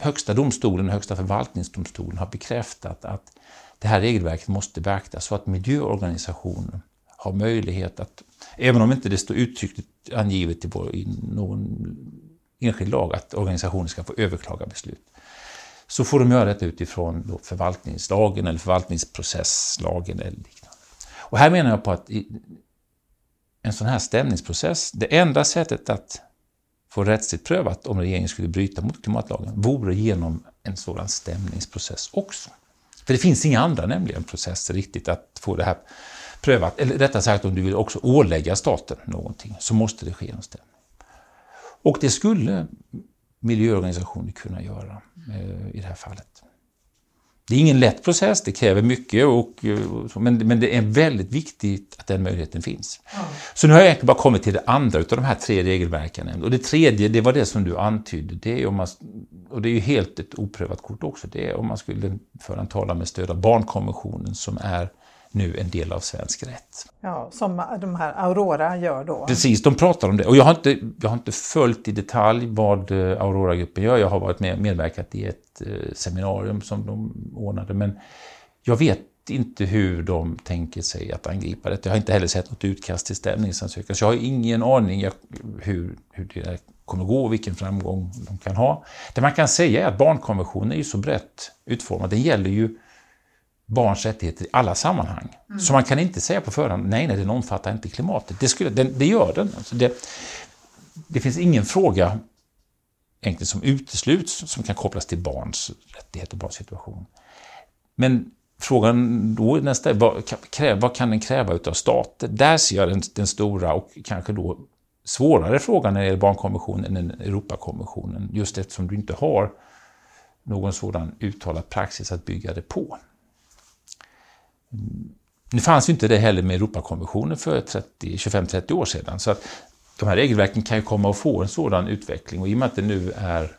Högsta domstolen och Högsta förvaltningsdomstolen har bekräftat att det här regelverket måste beaktas så att miljöorganisationer har möjlighet att, även om inte det står uttryckligt angivet i någon enskild lag att organisationer ska få överklaga beslut, så får de göra detta utifrån förvaltningslagen eller förvaltningsprocesslagen eller liknande. Och här menar jag på att en sån här stämningsprocess, det enda sättet att få rättsligt prövat om regeringen skulle bryta mot klimatlagen vore genom en sådan stämningsprocess också. För det finns inga andra nämligen processer riktigt att få det här prövat. Eller rättare sagt, om du vill också ålägga staten någonting så måste det ske en stämning. Och det skulle miljöorganisationer kunna göra eh, i det här fallet. Det är ingen lätt process, det kräver mycket, och, eh, men, men det är väldigt viktigt att den möjligheten finns. Ja. Så nu har jag egentligen bara kommit till det andra av de här tre regelverken. Och det tredje, det var det som du antydde, det är om man, och det är ju helt ett oprövat kort också, det är om man skulle föra en talan med stöd av barnkonventionen som är nu en del av svensk rätt. Ja, som de här Aurora gör då? Precis, de pratar om det. Och jag har inte, jag har inte följt i detalj vad eh, Aurora-gruppen gör. Jag har varit med, medverkat i ett eh, seminarium som de ordnade. Men jag vet inte hur de tänker sig att angripa det. Jag har inte heller sett något utkast till stämningsansökan. Så jag har ingen aning hur, hur det kommer gå och vilken framgång de kan ha. Det man kan säga är att barnkonventionen är ju så brett utformad. Den gäller ju barns rättigheter i alla sammanhang. Mm. Så man kan inte säga på förhand, nej, nej, den omfattar inte klimatet. Det, skulle, den, det gör den. Alltså det, det finns ingen fråga egentligen som utesluts som kan kopplas till barns rättigheter och barns situation. Men frågan då nästa är, vad, vad kan den kräva utav staten? Där ser jag den, den, stora och kanske då svårare frågan när det gäller barnkonventionen än Europakonventionen, just eftersom du inte har någon sådan uttalad praxis att bygga det på. Nu fanns ju inte det heller med Europakonventionen för 25-30 år sedan. Så att de här regelverken kan ju komma att få en sådan utveckling och i och med att det nu är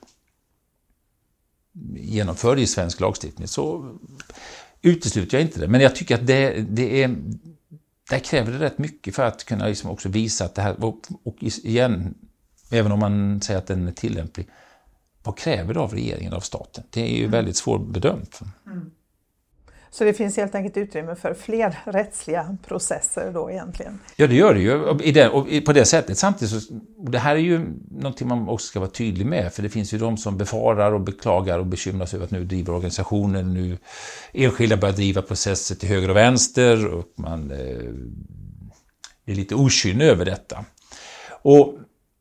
genomförd i svensk lagstiftning så utesluter jag inte det. Men jag tycker att det, det är, där kräver det rätt mycket för att kunna liksom också visa att det här, och igen, Även om man säger att den är tillämplig. Vad kräver det av regeringen, av staten? Det är ju mm. väldigt svårbedömt. Mm. Så det finns helt enkelt utrymme för fler rättsliga processer då egentligen? Ja, det gör det ju. I det, och på det sättet. Samtidigt så, det här är ju någonting man också ska vara tydlig med, för det finns ju de som befarar och beklagar och bekymrar sig över att nu driver organisationer, nu enskilda börjar driva processer till höger och vänster och man eh, är lite okynne över detta. Och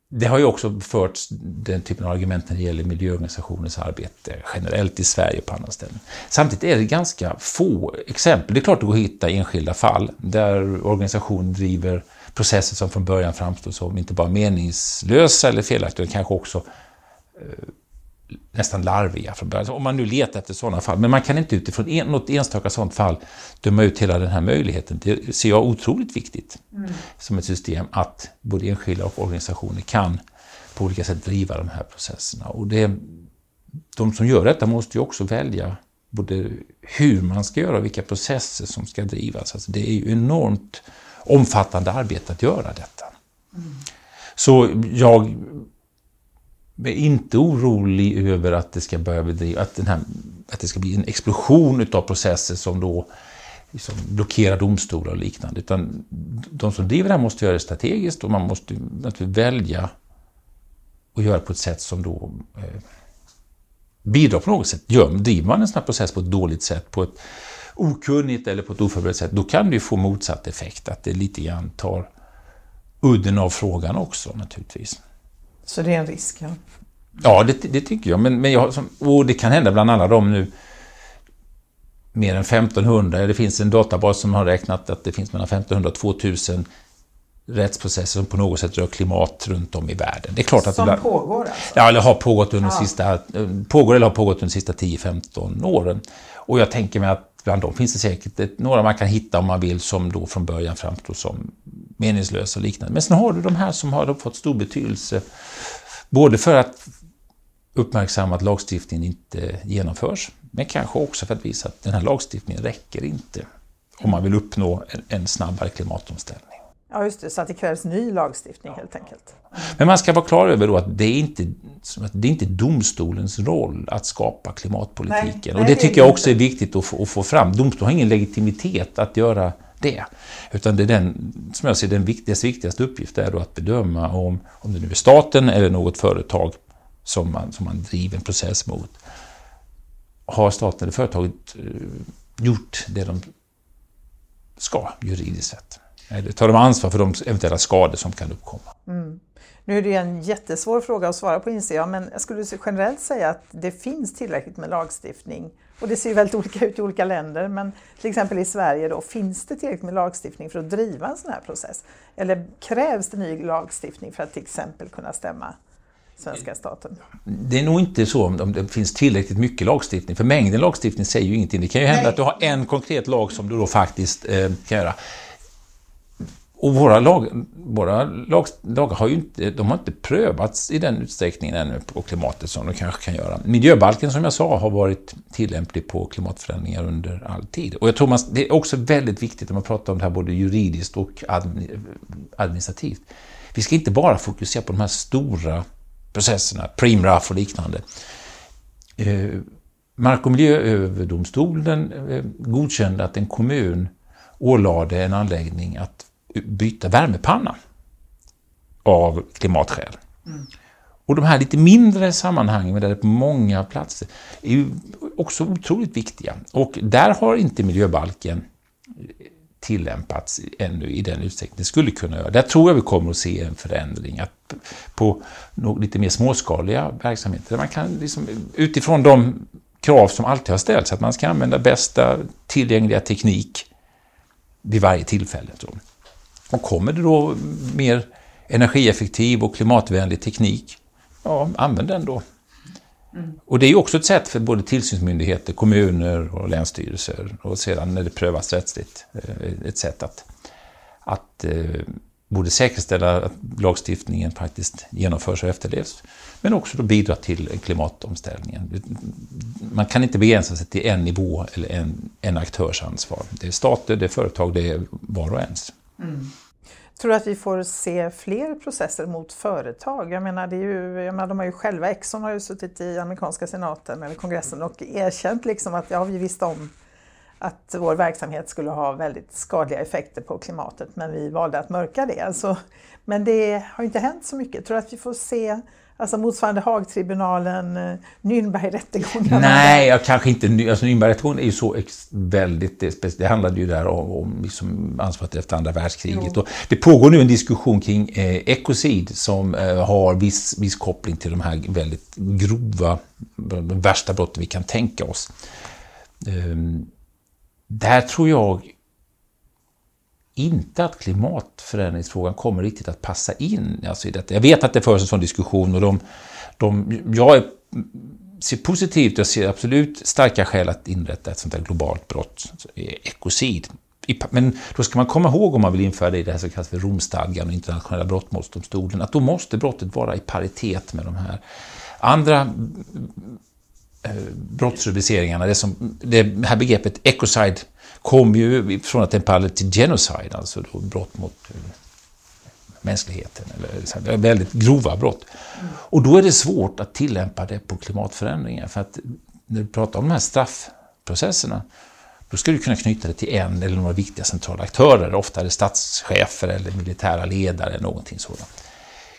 det har ju också förts den typen av argument när det gäller miljöorganisationers arbete generellt i Sverige och på andra ställen. Samtidigt är det ganska få exempel. Det är klart att det går att hitta enskilda fall där organisationer driver processer som från början framstår som inte bara meningslösa eller felaktiga, utan kanske också eh, nästan larviga från början. Om man nu letar efter sådana fall. Men man kan inte utifrån en, något enstaka sådant fall döma ut hela den här möjligheten. Det ser jag otroligt viktigt mm. som ett system att både enskilda och organisationer kan på olika sätt driva de här processerna. Och det, de som gör detta måste ju också välja både hur man ska göra och vilka processer som ska drivas. Alltså det är ju enormt omfattande arbete att göra detta. Mm. Så jag är inte orolig över att det ska börja bedriva, att, den här, att det ska bli en explosion utav processer som då liksom blockerar domstolar och liknande. Utan de som driver det här måste göra det strategiskt och man måste naturligtvis välja att göra det på ett sätt som då eh, bidrar på något sätt. Gör, driver man en sån här process på ett dåligt sätt, på ett okunnigt eller på ett oförberett sätt, då kan det ju få motsatt effekt, att det lite grann tar udden av frågan också naturligtvis. Så det är en risk? Ja, ja det, det tycker jag. Men, men jag, och det kan hända bland alla de nu mer än 1500. Det finns en databas som har räknat att det finns mellan 1500 och 2000 rättsprocesser som på något sätt rör klimat runt om i världen. Det är klart att som det, pågår alltså? Ja, eller har pågått under ja. sista, pågår eller har pågått under de sista 10-15 åren. Och jag tänker mig att bland dem finns det säkert några man kan hitta om man vill som då från början framstår som meningslösa och liknande. Men sen har du de här som har fått stor betydelse både för att uppmärksamma att lagstiftningen inte genomförs, men kanske också för att visa att den här lagstiftningen räcker inte om man vill uppnå en, en snabbare klimatomställning. Ja, just det, så att det krävs ny lagstiftning helt enkelt. Men man ska vara klar över då att det är inte, det är inte domstolens roll att skapa klimatpolitiken. Nej, och det, det tycker jag också är viktigt att få, att få fram. Domstolen har ingen legitimitet att göra det. Utan det är den, som jag ser den viktigaste, viktigaste uppgift är då att bedöma om, om det nu är staten eller något företag som man, som man driver en process mot. Har staten eller företaget eh, gjort det de ska juridiskt sett? Eller tar de ansvar för de eventuella skador som kan uppkomma? Mm. Nu är det en jättesvår fråga att svara på inser jag, men jag skulle generellt säga att det finns tillräckligt med lagstiftning och det ser ju väldigt olika ut i olika länder, men till exempel i Sverige då, finns det tillräckligt med lagstiftning för att driva en sån här process? Eller krävs det ny lagstiftning för att till exempel kunna stämma svenska staten? Det är nog inte så om det finns tillräckligt mycket lagstiftning, för mängden lagstiftning säger ju ingenting. Det kan ju hända Nej. att du har en konkret lag som du då faktiskt eh, kan göra. Och våra, lag, våra lag, lagar har ju inte, de har inte prövats i den utsträckningen ännu på klimatet som de kanske kan göra. Miljöbalken som jag sa har varit tillämplig på klimatförändringar under all tid. Och jag tror man, det är också väldigt viktigt när man pratar om det här både juridiskt och administrativt. Vi ska inte bara fokusera på de här stora processerna, Preemraff och liknande. Eh, mark och miljööverdomstolen eh, godkände att en kommun ålade en anläggning att byta värmepanna av klimatskäl. Mm. Och de här lite mindre sammanhangen, där det är på många platser, är ju också otroligt viktiga. Och där har inte miljöbalken eh, tillämpats ännu i den utsträckning det skulle kunna göra. Där tror jag vi kommer att se en förändring. Att på lite mer småskaliga verksamheter, där man kan liksom, utifrån de krav som alltid har ställts, att man ska använda bästa tillgängliga teknik vid varje tillfälle. Så. Och kommer det då mer energieffektiv och klimatvänlig teknik, ja, använd den då. Mm. Och det är ju också ett sätt för både tillsynsmyndigheter, kommuner och länsstyrelser och sedan när det prövas rättsligt, eh, ett sätt att, att eh, både säkerställa att lagstiftningen faktiskt genomförs och efterlevs, men också då bidra till klimatomställningen. Man kan inte begränsa sig till en nivå eller en, en aktörs ansvar. Det är stater, det är företag, det är var och ens. Mm. Tror du att vi får se fler processer mot företag? Jag menar, det är ju, jag menar de har ju själva, Exxon har ju suttit i amerikanska senaten eller kongressen och erkänt liksom att ja, vi visste om att vår verksamhet skulle ha väldigt skadliga effekter på klimatet men vi valde att mörka det. Alltså, men det har inte hänt så mycket. Tror du att vi får se Alltså motsvarande Haagtribunalen, eh, Nürnbergrättegångarna? Nej, jag kanske inte. Alltså Nürnbergrättegången är ju så väldigt... Det, det handlade ju där om, om liksom ansvaret efter andra världskriget. Och det pågår nu en diskussion kring eh, ekocid som eh, har viss, viss koppling till de här väldigt grova, de värsta brotten vi kan tänka oss. Eh, där tror jag inte att klimatförändringsfrågan kommer riktigt att passa in alltså i detta. Jag vet att det förs en sån diskussion och de, de, jag är, ser positivt, jag ser absolut starka skäl att inrätta ett sånt här globalt brott, alltså, eh, ekocid. Men då ska man komma ihåg om man vill införa det i det här som kallas för Romstadgan och internationella brottmålsdomstolen, att då måste brottet vara i paritet med de här andra eh, brottsrubriceringarna. Det, som, det här begreppet ecocide kom ju från att den pallade till genocide, alltså då brott mot eh, mänskligheten, eller väldigt grova brott. Och då är det svårt att tillämpa det på klimatförändringar, för att när du pratar om de här straffprocesserna, då ska du kunna knyta det till en eller några viktiga centrala aktörer, ofta är det statschefer eller militära ledare eller någonting sådant.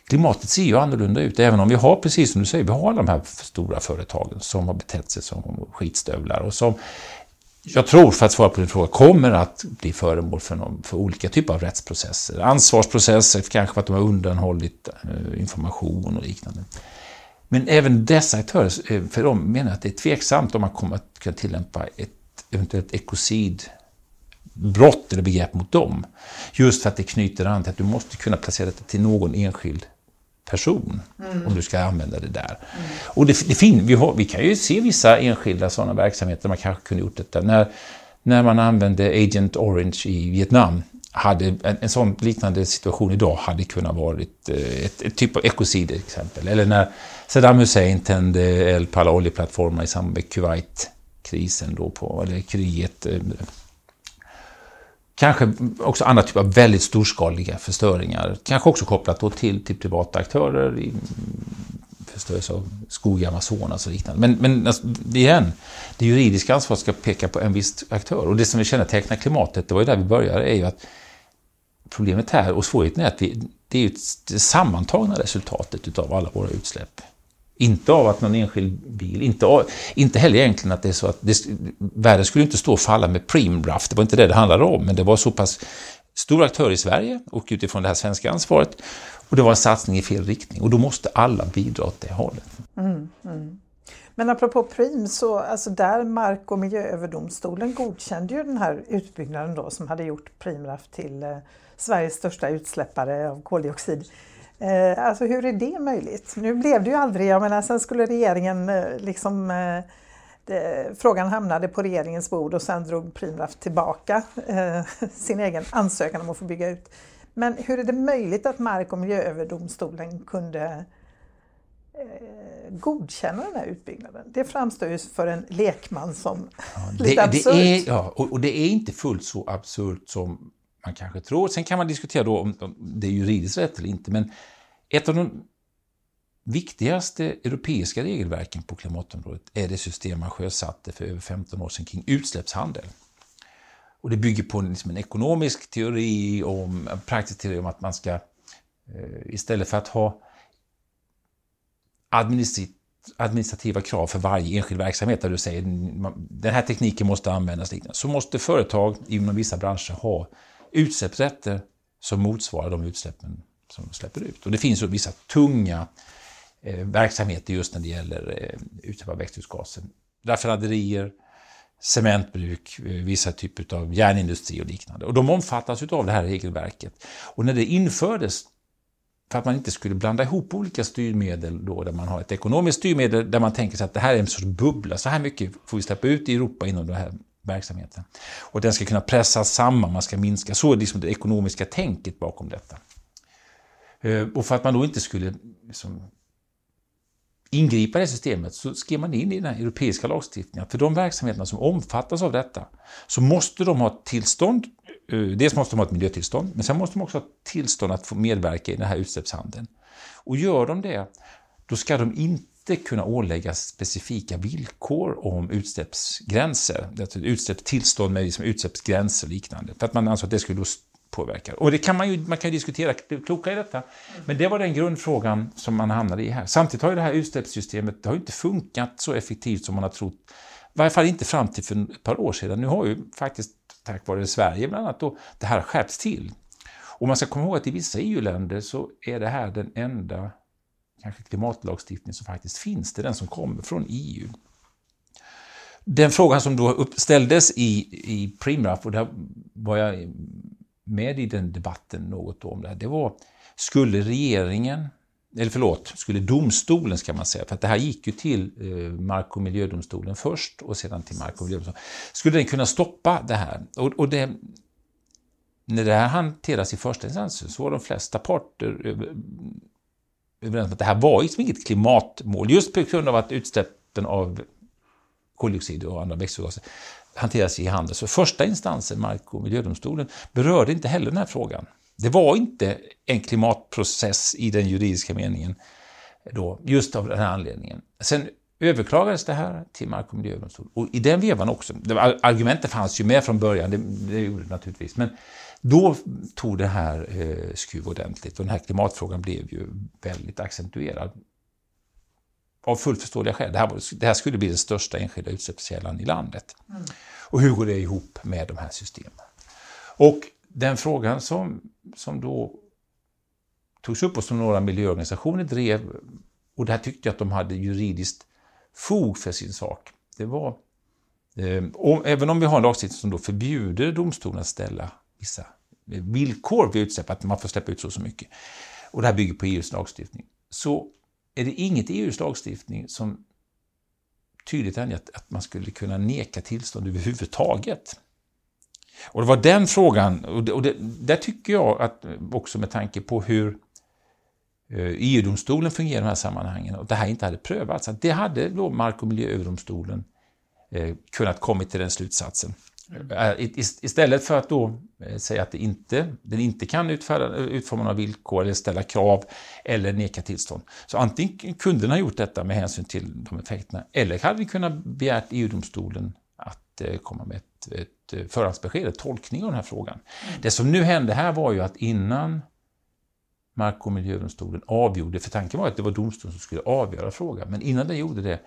Klimatet ser ju annorlunda ut, även om vi har, precis som du säger, vi har de här stora företagen som har betett sig som skitstövlar och som jag tror, för att svara på din fråga, kommer att bli föremål för, någon, för olika typer av rättsprocesser. Ansvarsprocesser, kanske för att de har undanhållit eh, information och liknande. Men även dessa aktörer, eh, för de menar att det är tveksamt om man kommer att kunna tillämpa ett eventuellt ekocidbrott eller begrepp mot dem. Just för att det knyter an till att du måste kunna placera det till någon enskild person mm. om du ska använda det där. Mm. Och det, det fin, vi, har, vi kan ju se vissa enskilda sådana verksamheter där man kanske kunde gjort detta. När, när man använde Agent Orange i Vietnam hade en, en sån liknande situation idag hade kunnat varit eh, ett, ett typ av ekocid exempel. Eller när Saddam Hussein tände eld på alla oljeplattformar i samband med Kuwait-krisen då på, eller kriget eh, Kanske också andra typer av väldigt storskaliga förstöringar. Kanske också kopplat då till, till privata aktörer i förstörelse av skog i Amazonas och liknande. Men, men alltså, igen, det juridiska ansvaret ska peka på en viss aktör. Och det som vi kännetecknar klimatet, det var ju där vi började, är ju att problemet här och svårigheten är att vi, det är ju det sammantagna resultatet utav alla våra utsläpp. Inte av att någon enskild bil, inte, av, inte heller egentligen att det är så att det, världen skulle inte stå och falla med Primraff, det var inte det det handlade om, men det var så pass stor aktör i Sverige och utifrån det här svenska ansvaret och det var en satsning i fel riktning och då måste alla bidra åt det hållet. Mm, mm. Men apropå Prim, så alltså där Mark och miljööverdomstolen godkände ju den här utbyggnaden då som hade gjort Primraff till eh, Sveriges största utsläppare av koldioxid. Eh, alltså hur är det möjligt? Nu blev det ju aldrig, jag menar sen skulle regeringen eh, liksom eh, det, Frågan hamnade på regeringens bord och sen drog Primraf tillbaka eh, <laughs> sin egen ansökan om att få bygga ut. Men hur är det möjligt att Mark och miljööverdomstolen kunde eh, godkänna den här utbyggnaden? Det framstår ju för en lekman som ja, det, lite absurt. Det är, ja, och, och, det är inte fullt så absurt som man kanske tror. Sen kan man diskutera då om det är juridiskt rätt eller inte, men ett av de viktigaste europeiska regelverken på klimatområdet är det system man sjösatte för över 15 år sedan kring utsläppshandel. Och det bygger på liksom en ekonomisk teori, om, en praktisk teori om att man ska eh, istället för att ha administrativa krav för varje enskild verksamhet där du säger den här tekniken måste användas, så måste företag inom vissa branscher ha utsläppsrätter som motsvarar de utsläppen som de släpper ut. Och det finns vissa tunga eh, verksamheter just när det gäller eh, utsläpp av växthusgaser. Raffinaderier, cementbruk, eh, vissa typer av järnindustri och liknande. Och de omfattas av det här regelverket. Och när det infördes för att man inte skulle blanda ihop olika styrmedel då, där man har ett ekonomiskt styrmedel där man tänker sig att det här är en sorts bubbla, så här mycket får vi släppa ut i Europa inom det här verksamheten. Och den ska kunna pressas samman, man ska minska. Så är liksom det ekonomiska tänket bakom detta. Eh, och för att man då inte skulle liksom ingripa i det systemet så skrev man in i den europeiska lagstiftningen att för de verksamheterna som omfattas av detta så måste de ha tillstånd eh, dels måste de ha ett miljötillstånd, men sen måste de också ha tillstånd att få medverka i den här utsläppshandeln. Och gör de det, då ska de inte kunna åläggas specifika villkor om utsläppsgränser. Alltså utsläppstillstånd med liksom utsläppsgränser och liknande. För att man ansåg att det skulle påverka. Och det kan man ju man kan ju diskutera det kloka i detta. Men det var den grundfrågan som man hamnade i här. Samtidigt har ju det här utsläppssystemet det har inte funkat så effektivt som man har trott. I varje fall inte fram till för ett par år sedan. Nu har ju faktiskt, tack vare Sverige bland annat, då, det här skärpts till. Och man ska komma ihåg att i vissa EU-länder så är det här den enda kanske klimatlagstiftning som faktiskt finns. Det är den som kommer från EU. Den frågan som då ställdes i, i Primraf, och där var jag med i den debatten något om det här, det var skulle regeringen, eller förlåt, skulle domstolen ska man säga, för att det här gick ju till eh, Mark och miljödomstolen först och sedan till Mark och miljödomstolen. Skulle den kunna stoppa det här? Och, och det, när det här hanteras i första instans så var de flesta parter överens om att det här var liksom inget klimatmål, just på grund av att utsläppen av koldioxid och andra växthusgaser hanteras i handel. Så första instansen, Mark och miljödomstolen, berörde inte heller den här frågan. Det var inte en klimatprocess i den juridiska meningen då, just av den här anledningen. Sen överklagades det här till Mark och miljödomstolen. Och i den vevan också, argumentet fanns ju med från början, det, det gjorde det naturligtvis, men då tog det här eh, skruv ordentligt och den här klimatfrågan blev ju väldigt accentuerad. Av fullt förståeliga skäl. Det här, var, det här skulle bli den största enskilda utsläppskällan i landet. Mm. Och hur går det ihop med de här systemen? Och den frågan som, som då togs upp och som några miljöorganisationer drev, och där tyckte jag att de hade juridiskt fog för sin sak, det var eh, och även om vi har en lagstiftning som då förbjuder domstolen att ställa vissa villkor vid utsläpp, att man får släppa ut så och så mycket, och det här bygger på EUs lagstiftning, så är det inget i EUs lagstiftning som tydligt anger att man skulle kunna neka tillstånd överhuvudtaget. Och det var den frågan, och, det, och det, där tycker jag att också med tanke på hur eh, EU-domstolen fungerar i de här sammanhangen och det här inte hade prövats, att det hade då Mark och miljööverdomstolen eh, kunnat kommit till den slutsatsen. Eh, istället för att då eh, säga att det inte, den inte kan utfärda, utforma några villkor eller ställa krav eller neka tillstånd. Så antingen kunde den ha gjort detta med hänsyn till de effekterna eller hade vi kunnat begärt EU-domstolen att eh, komma med ett, ett förhandsbesked, ett tolkning av den här frågan. Mm. Det som nu hände här var ju att innan Mark och miljödomstolen avgjorde, för tanken var att det var domstolen som skulle avgöra frågan, men innan den gjorde det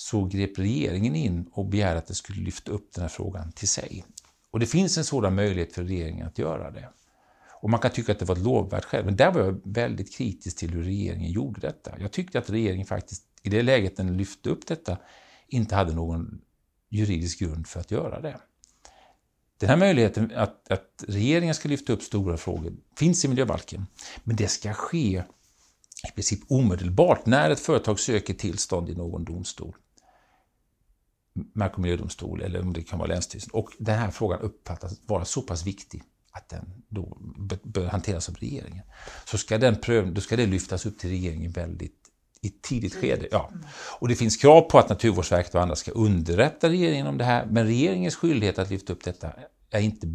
så grep regeringen in och begärde att det skulle lyfta upp den här frågan till sig. Och det finns en sådan möjlighet för regeringen att göra det. Och man kan tycka att det var ett lovvärt skäl, men där var jag väldigt kritisk till hur regeringen gjorde detta. Jag tyckte att regeringen faktiskt, i det läget den lyfte upp detta, inte hade någon juridisk grund för att göra det. Den här möjligheten att, att regeringen ska lyfta upp stora frågor finns i miljöbalken, men det ska ske i princip omedelbart när ett företag söker tillstånd i någon domstol mark och miljödomstol eller om det kan vara Länsstyrelsen. Och den här frågan uppfattas vara så pass viktig att den då bör hanteras av regeringen. Så ska, den pröv, då ska det lyftas upp till regeringen väldigt i ett tidigt skede. Ja. Och det finns krav på att Naturvårdsverket och andra ska underrätta regeringen om det här, men regeringens skyldighet att lyfta upp detta är inte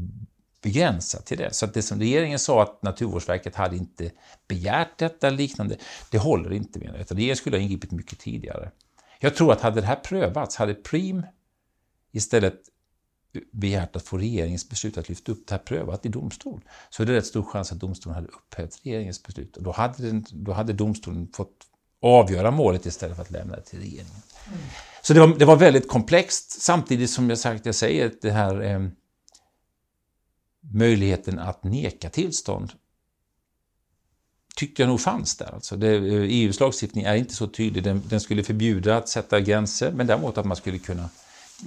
begränsat till det. Så att det som regeringen sa att Naturvårdsverket hade inte begärt detta eller liknande, det håller inte regeringen skulle ha ingripit mycket tidigare. Jag tror att hade det här prövats, hade Prim istället begärt att få regeringens beslut att lyfta upp det här prövat i domstol, så är det rätt stor chans att domstolen hade upphävt regeringens beslut. Och då hade, den, då hade domstolen fått avgöra målet istället för att lämna det till regeringen. Mm. Så det var, det var väldigt komplext, samtidigt som jag sagt, jag säger att det här eh, möjligheten att neka tillstånd tyckte jag nog fanns där. Alltså det, EUs lagstiftning är inte så tydlig. Den, den, skulle förbjuda att sätta gränser, men däremot att man skulle kunna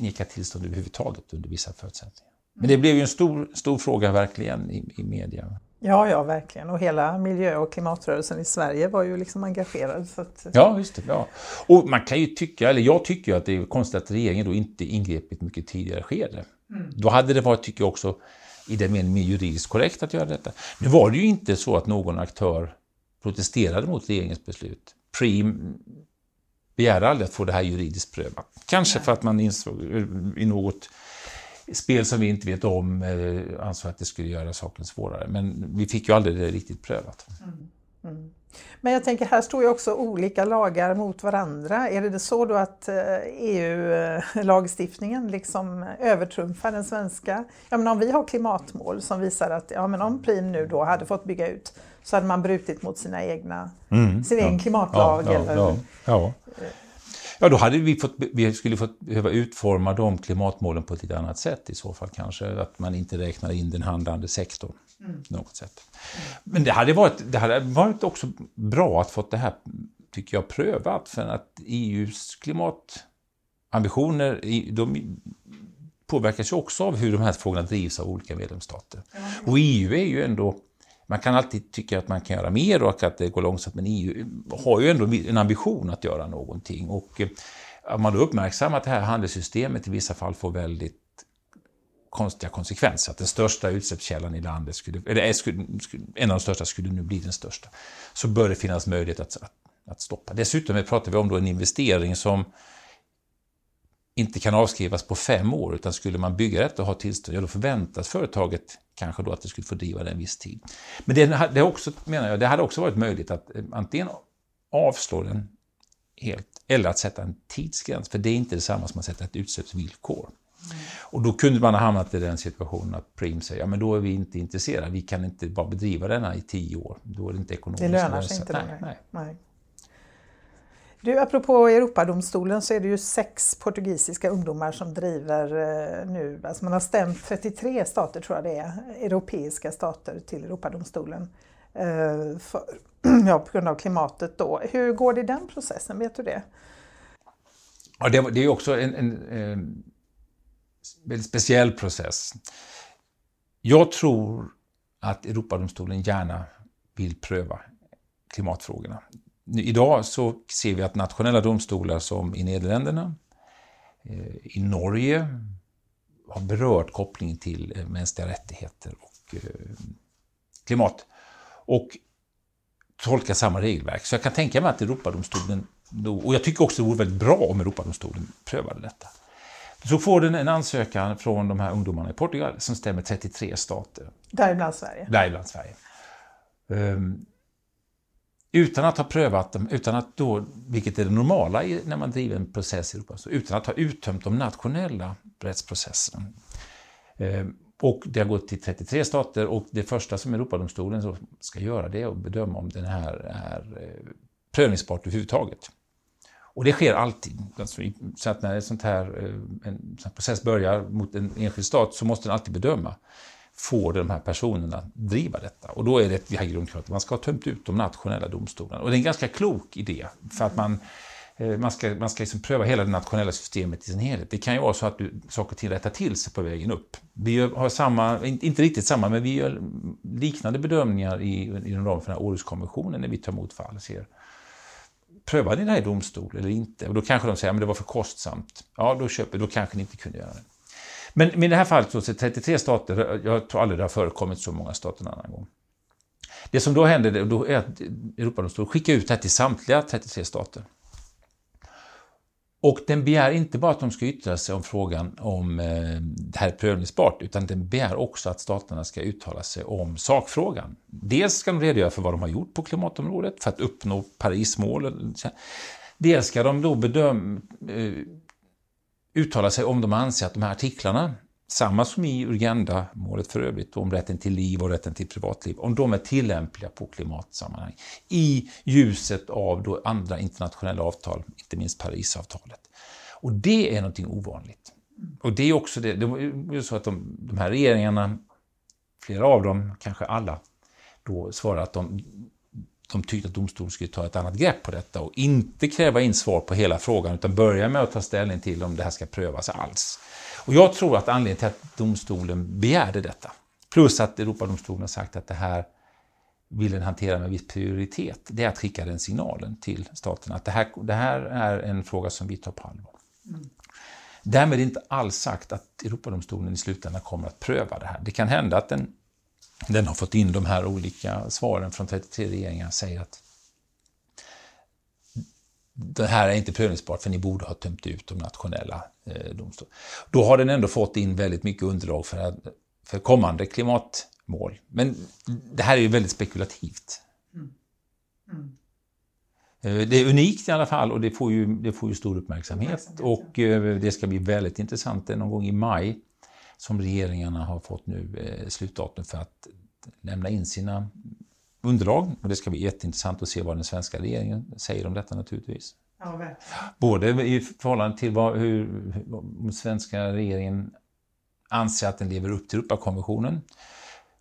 neka tillstånd överhuvudtaget under vissa förutsättningar. Men det blev ju en stor, stor fråga verkligen i, i media. Ja, ja, verkligen. Och hela miljö och klimatrörelsen i Sverige var ju liksom engagerad. Så att... Ja, just det. Ja. Och man kan ju tycka, eller jag tycker att det är konstigt att regeringen då inte ingrep i ett mycket tidigare skede. Mm. Då hade det varit, tycker jag också, i den meningen mer juridiskt korrekt att göra detta. Nu var det ju inte så att någon aktör protesterade mot regeringens beslut. Preem begärde aldrig att få det här juridiskt prövat. Kanske för att man insåg eh, i något spel som vi inte vet om eh, ansåg att det skulle göra saken svårare. Men vi fick ju aldrig det riktigt prövat. Mm. Mm. Men jag tänker, här står ju också olika lagar mot varandra. Är det så då att EU-lagstiftningen eh, e liksom övertrumfar den svenska? Ja, men om vi har klimatmål som visar att ja, men om Prim nu då hade fått bygga ut så hade man brutit mot sina egna, mm, sin ja, egen klimatlag. Ja, eller, ja, ja. Ja, då hade vi, fått, vi skulle fått behöva utforma de klimatmålen på ett annat sätt i så fall kanske. Att man inte räknar in den handlande sektorn. Mm. Något sätt. Men det hade, varit, det hade varit också bra att få det här, tycker jag, prövat. För att EUs klimatambitioner, de påverkas ju också av hur de här frågorna drivs av olika medlemsstater. Och EU är ju ändå man kan alltid tycka att man kan göra mer och att det går långsamt, men EU har ju ändå en ambition att göra någonting. Och eh, om man då uppmärksammar att det här handelssystemet i vissa fall får väldigt konstiga konsekvenser. Att den största utsläppskällan i landet, skulle, eller en av de största skulle nu bli den största. Så bör det finnas möjlighet att, att, att stoppa. Dessutom pratar vi om då en investering som inte kan avskrivas på fem år, utan skulle man bygga detta och ha tillstånd, ja då förväntas företaget kanske då att det skulle få driva det en viss tid. Men det, det, också, menar jag, det hade också varit möjligt att eh, antingen avslå den helt, eller att sätta en tidsgräns, för det är inte detsamma som att sätta ett utsläppsvillkor. Och då kunde man ha hamnat i den situationen att Preem säger, ja men då är vi inte intresserade, vi kan inte bara bedriva denna i tio år, då är det inte ekonomiskt Det lönar sig inte. Nej, nej. nej. Du, apropå Europadomstolen så är det ju sex portugisiska ungdomar som driver eh, nu, alltså man har stämt 33 stater tror jag det är, europeiska stater till Europadomstolen eh, för, <clears throat> ja, på grund av klimatet då. Hur går det i den processen, vet du det? Ja, det, det är också en, en, en väldigt speciell process. Jag tror att Europadomstolen gärna vill pröva klimatfrågorna. Idag så ser vi att nationella domstolar som i Nederländerna, eh, i Norge, har berört kopplingen till eh, mänskliga rättigheter och eh, klimat. Och tolkar samma regelverk. Så jag kan tänka mig att Europadomstolen, och jag tycker också det vore väldigt bra om Europadomstolen prövade detta. Så får den en ansökan från de här ungdomarna i Portugal som stämmer 33 stater. Däribland Sverige. Däribland Sverige. Um, utan att ha prövat dem, utan att då, vilket är det normala när man driver en process i Europa, så utan att ha uttömt de nationella rättsprocesserna. Eh, och det har gått till 33 stater och det första som Europadomstolen ska göra det är att bedöma om den här är eh, prövningsbart överhuvudtaget. Och det sker alltid. Alltså, så att när sånt här, eh, en sån här process börjar mot en enskild stat så måste den alltid bedöma får de här personerna driva detta. Och då är det ett grundkrav att man ska ha tömt ut de nationella domstolarna. Och det är en ganska klok idé, för att man, eh, man ska, man ska liksom pröva hela det nationella systemet i sin helhet. Det kan ju vara så att du, saker och ting rättar till sig på vägen upp. Vi har samma, inte riktigt samma, men vi gör liknande bedömningar i, inom ramen för den här Århuskonventionen när vi tar emot fall. Ser, prövade ni det här i domstol eller inte? Och då kanske de säger att det var för kostsamt. Ja, då köper då kanske ni inte kunde göra det. Men, men i det här fallet så är 33 stater, jag tror aldrig det har förekommit så många stater en annan gång. Det som då händer då är att Europadomstolen skickar ut det här till samtliga 33 stater. Och den begär inte bara att de ska yttra sig om frågan om eh, det här är prövningsbart, utan den begär också att staterna ska uttala sig om sakfrågan. Dels ska de redogöra för vad de har gjort på klimatområdet för att uppnå Parismålen. Dels ska de då bedöma, eh, uttala sig om de anser att de här artiklarna, samma som i Uganda-målet för övrigt, om rätten till liv och rätten till privatliv, om de är tillämpliga på klimatsammanhang i ljuset av då andra internationella avtal, inte minst Parisavtalet. Och det är någonting ovanligt. Och det är också det, det är så att de, de här regeringarna, flera av dem, kanske alla, då svarar att de de tyckte att domstolen skulle ta ett annat grepp på detta och inte kräva in svar på hela frågan utan börja med att ta ställning till om det här ska prövas alls. Och jag tror att anledningen till att domstolen begärde detta, plus att Europadomstolen har sagt att det här vill den hantera med viss prioritet, det är att skicka den signalen till staterna att det här, det här är en fråga som vi tar på allvar. Mm. Därmed är inte alls sagt att Europadomstolen i slutändan kommer att pröva det här. Det kan hända att den den har fått in de här olika svaren från 33 regeringar säger att det här är inte prövningsbart för ni borde ha tömt ut de nationella eh, domstolarna. Då har den ändå fått in väldigt mycket underlag för, för kommande klimatmål. Men det här är ju väldigt spekulativt. Mm. Mm. Eh, det är unikt i alla fall och det får ju, det får ju stor uppmärksamhet. Och eh, det ska bli väldigt intressant någon gång i maj som regeringarna har fått nu eh, slutdatum för att lämna in sina underlag. Och det ska bli jätteintressant att se vad den svenska regeringen säger om detta naturligtvis. Ja, Både i förhållande till vad, hur, den svenska regeringen anser att den lever upp till Europakonventionen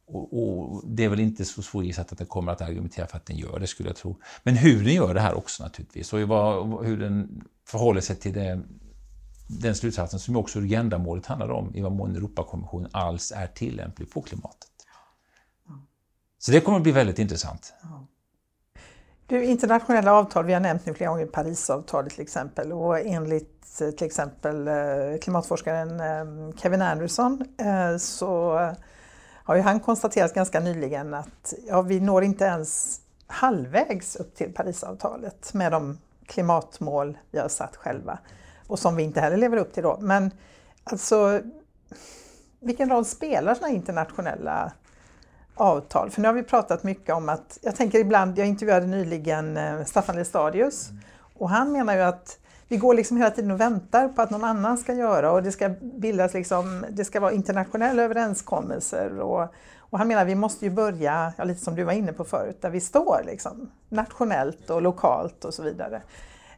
och, och, det är väl inte så svårgissat att den kommer att argumentera för att den gör det, skulle jag tro. Men hur den gör det här också naturligtvis, och vad, hur den förhåller sig till det, den slutsatsen som också agendamålet handlar om, i vad mån Europakonventionen alls är tillämplig på klimatet. Så det kommer att bli väldigt intressant. Du, internationella avtal, vi har nämnt nu flera gånger Parisavtalet till exempel och enligt eh, till exempel eh, klimatforskaren eh, Kevin Anderson så har ju han konstaterat ganska nyligen att ja, vi når inte ens halvvägs upp till Parisavtalet med de klimatmål vi har satt själva och som vi inte heller lever upp till då. Men alltså, vilken roll spelar sådana internationella avtal? För nu har vi pratat mycket om att, jag tänker ibland, jag intervjuade nyligen eh, Staffan Lestadius mm. och han menar ju att vi går liksom hela tiden och väntar på att någon annan ska göra och det ska bildas liksom, det ska vara internationella överenskommelser. Och, och han menar att vi måste ju börja, ja, lite som du var inne på förut, där vi står liksom, nationellt och lokalt och så vidare.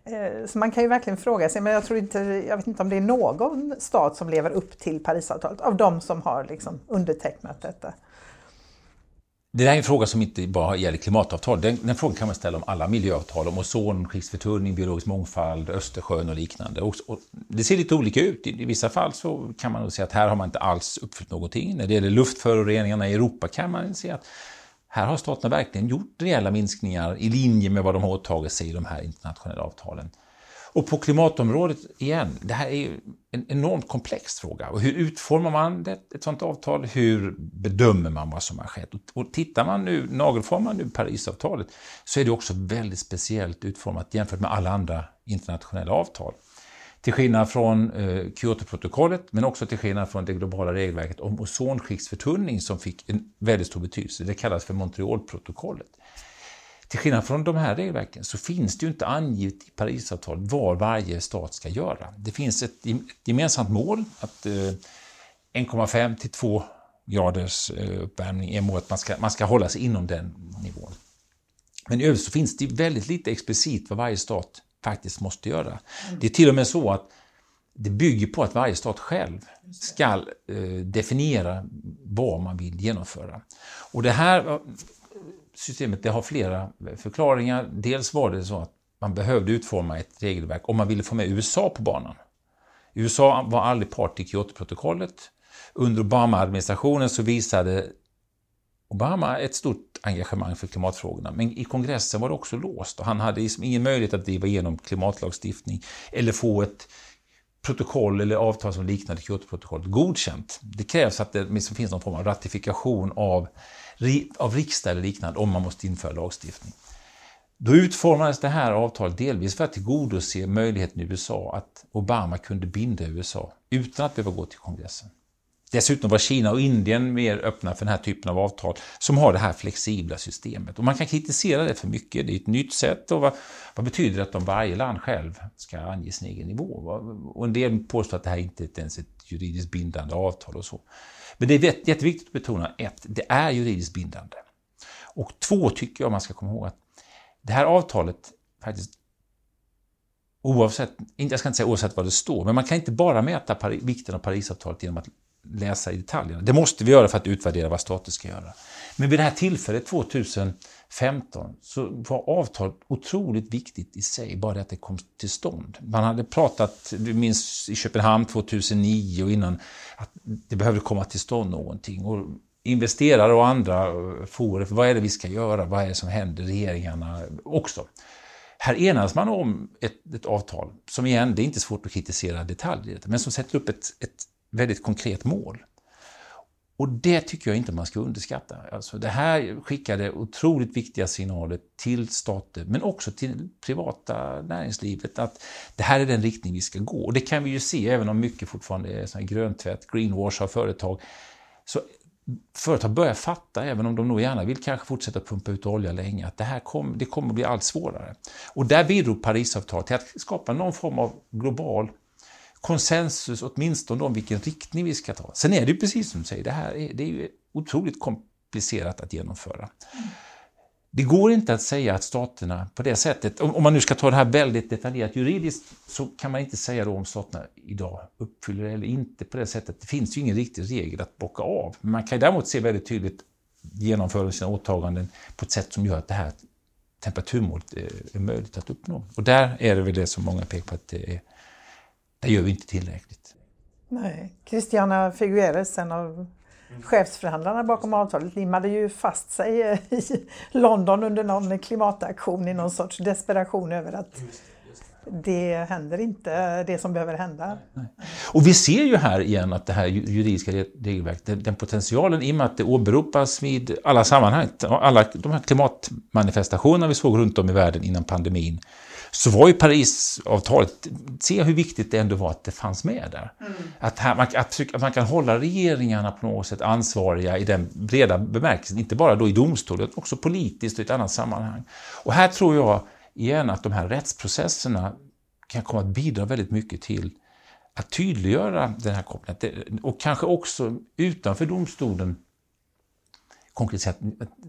Eh, så man kan ju verkligen fråga sig, men jag, tror inte, jag vet inte om det är någon stat som lever upp till Parisavtalet av de som har liksom undertecknat detta. Det där är en fråga som inte bara gäller klimatavtal. Den, den frågan kan man ställa om alla miljöavtal, om ozonskiktsförtunning, biologisk mångfald, Östersjön och liknande. Och, och det ser lite olika ut. I, I, vissa fall så kan man nog säga att här har man inte alls uppfyllt någonting. När det gäller luftföroreningarna i Europa kan man se att här har staterna verkligen gjort rejäla minskningar i linje med vad de har åtagit sig i de här internationella avtalen. Och på klimatområdet igen, det här är ju en enormt komplex fråga. Och hur utformar man det, ett sådant avtal? Hur bedömer man vad som har skett? Och tittar man nu, nagelfar man nu Parisavtalet, så är det också väldigt speciellt utformat jämfört med alla andra internationella avtal. Till skillnad från eh, Kyotoprotokollet, men också till skillnad från det globala regelverket om ozonskiktsförtunning som fick en väldigt stor betydelse. Det kallas för Montrealprotokollet. Till skillnad från de här regelverken så finns det ju inte angivet i Parisavtalet vad varje stat ska göra. Det finns ett gemensamt mål att eh, 1,5 till 2 graders eh, uppvärmning är målet, man ska, man ska hålla sig inom den nivån. Men i övrigt så finns det väldigt lite explicit vad varje stat faktiskt måste göra. Det är till och med så att det bygger på att varje stat själv ska eh, definiera vad man vill genomföra. Och det här systemet det har flera förklaringar. Dels var det så att man behövde utforma ett regelverk om man ville få med USA på banan. USA var aldrig part i Kyotoprotokollet. Under Obama-administrationen så visade Obama ett stort engagemang för klimatfrågorna, men i kongressen var det också låst och han hade liksom ingen möjlighet att driva igenom klimatlagstiftning eller få ett protokoll eller avtal som liknade Kyotoprotokollet godkänt. Det krävs att det liksom finns någon form av ratifikation av av riksdag eller liknande om man måste införa lagstiftning. Då utformades det här avtalet delvis för att tillgodose möjligheten i USA att Obama kunde binda USA utan att behöva gå till kongressen. Dessutom var Kina och Indien mer öppna för den här typen av avtal som har det här flexibla systemet. Och man kan kritisera det för mycket, det är ett nytt sätt och vad, vad betyder det att om varje land själv ska ange sin egen nivå? Och en del påstår att det här inte är ens ett juridiskt bindande avtal och så. Men det är jätteviktigt att betona ett, det är juridiskt bindande. Och två, tycker jag man ska komma ihåg att det här avtalet faktiskt oavsett, jag ska inte säga oavsett vad det står, men man kan inte bara mäta vikten av Parisavtalet genom att läsa i detaljerna. Det måste vi göra för att utvärdera vad stater ska göra. Men vid det här tillfället 2000, 15, så var avtalet otroligt viktigt i sig, bara det att det kom till stånd. Man hade pratat, du minns i Köpenhamn 2009 och innan, att det behövde komma till stånd någonting. Och investerare och andra eh, for, vad är det vi ska göra, vad är det som händer, regeringarna också. Här enas man om ett, ett avtal som igen, det är inte svårt att kritisera detaljer, men som sätter upp ett, ett väldigt konkret mål. Och det tycker jag inte man ska underskatta. Alltså det här skickade otroligt viktiga signaler till stater, men också till privata näringslivet, att det här är den riktning vi ska gå. Och det kan vi ju se, även om mycket fortfarande är sån gröntvätt, greenwash av företag. Så företag börjar fatta, även om de nog gärna vill kanske fortsätta pumpa ut olja länge, att det här kom, det kommer att bli allt svårare. Och där bidrog Parisavtalet till att skapa någon form av global konsensus åtminstone om vilken riktning vi ska ta. Sen är det ju precis som du säger, det här är, det är ju otroligt komplicerat att genomföra. Det går inte att säga att staterna på det sättet, om man nu ska ta det här väldigt detaljerat juridiskt, så kan man inte säga då om staterna idag uppfyller det eller inte på det sättet. Det finns ju ingen riktig regel att bocka av. Men man kan däremot se väldigt tydligt genomföra sina åtaganden på ett sätt som gör att det här temperaturmålet eh, är möjligt att uppnå. Och där är det väl det som många pekar på att det är det gör vi inte tillräckligt. Nej. Christiana Figueres, en av chefsförhandlarna bakom avtalet, limmade ju fast sig i London under någon klimataktion i någon sorts desperation över att det händer inte det som behöver hända. Och vi ser ju här igen att det här juridiska regelverket, den potentialen i och med att det åberopas vid alla sammanhang, alla de här klimatmanifestationerna vi såg runt om i världen innan pandemin, så var ju Parisavtalet, se hur viktigt det ändå var att det fanns med där. Mm. Att, här, man, att, att, man kan hålla regeringarna på något sätt ansvariga i den breda bemärkelsen, inte bara då i domstol, utan också politiskt och i ett annat sammanhang. Och här tror jag igen att de här rättsprocesserna kan komma att bidra väldigt mycket till att tydliggöra den här kopplingen. Och kanske också utanför domstolen konkret sett,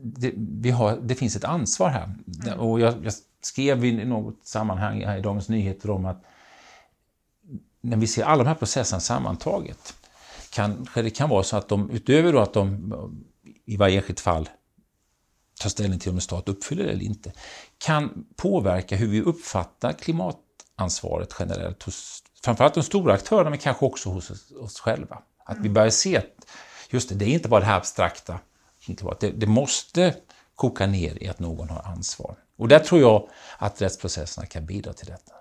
det, vi har, det finns ett ansvar här. Mm. Och jag, jag skrev i något sammanhang i Dagens Nyheter om att när vi ser alla de här processerna sammantaget kanske det kan vara så att de utöver då att de i varje enskilt fall tar ställning till om en stat uppfyller det eller inte, kan påverka hur vi uppfattar klimatansvaret generellt hos framförallt de stora aktörerna men kanske också hos oss själva. Att vi börjar se att just det, det är inte bara det här abstrakta, det, det måste koka ner i att någon har ansvar. Och där tror jag att rättsprocesserna kan bidra till detta.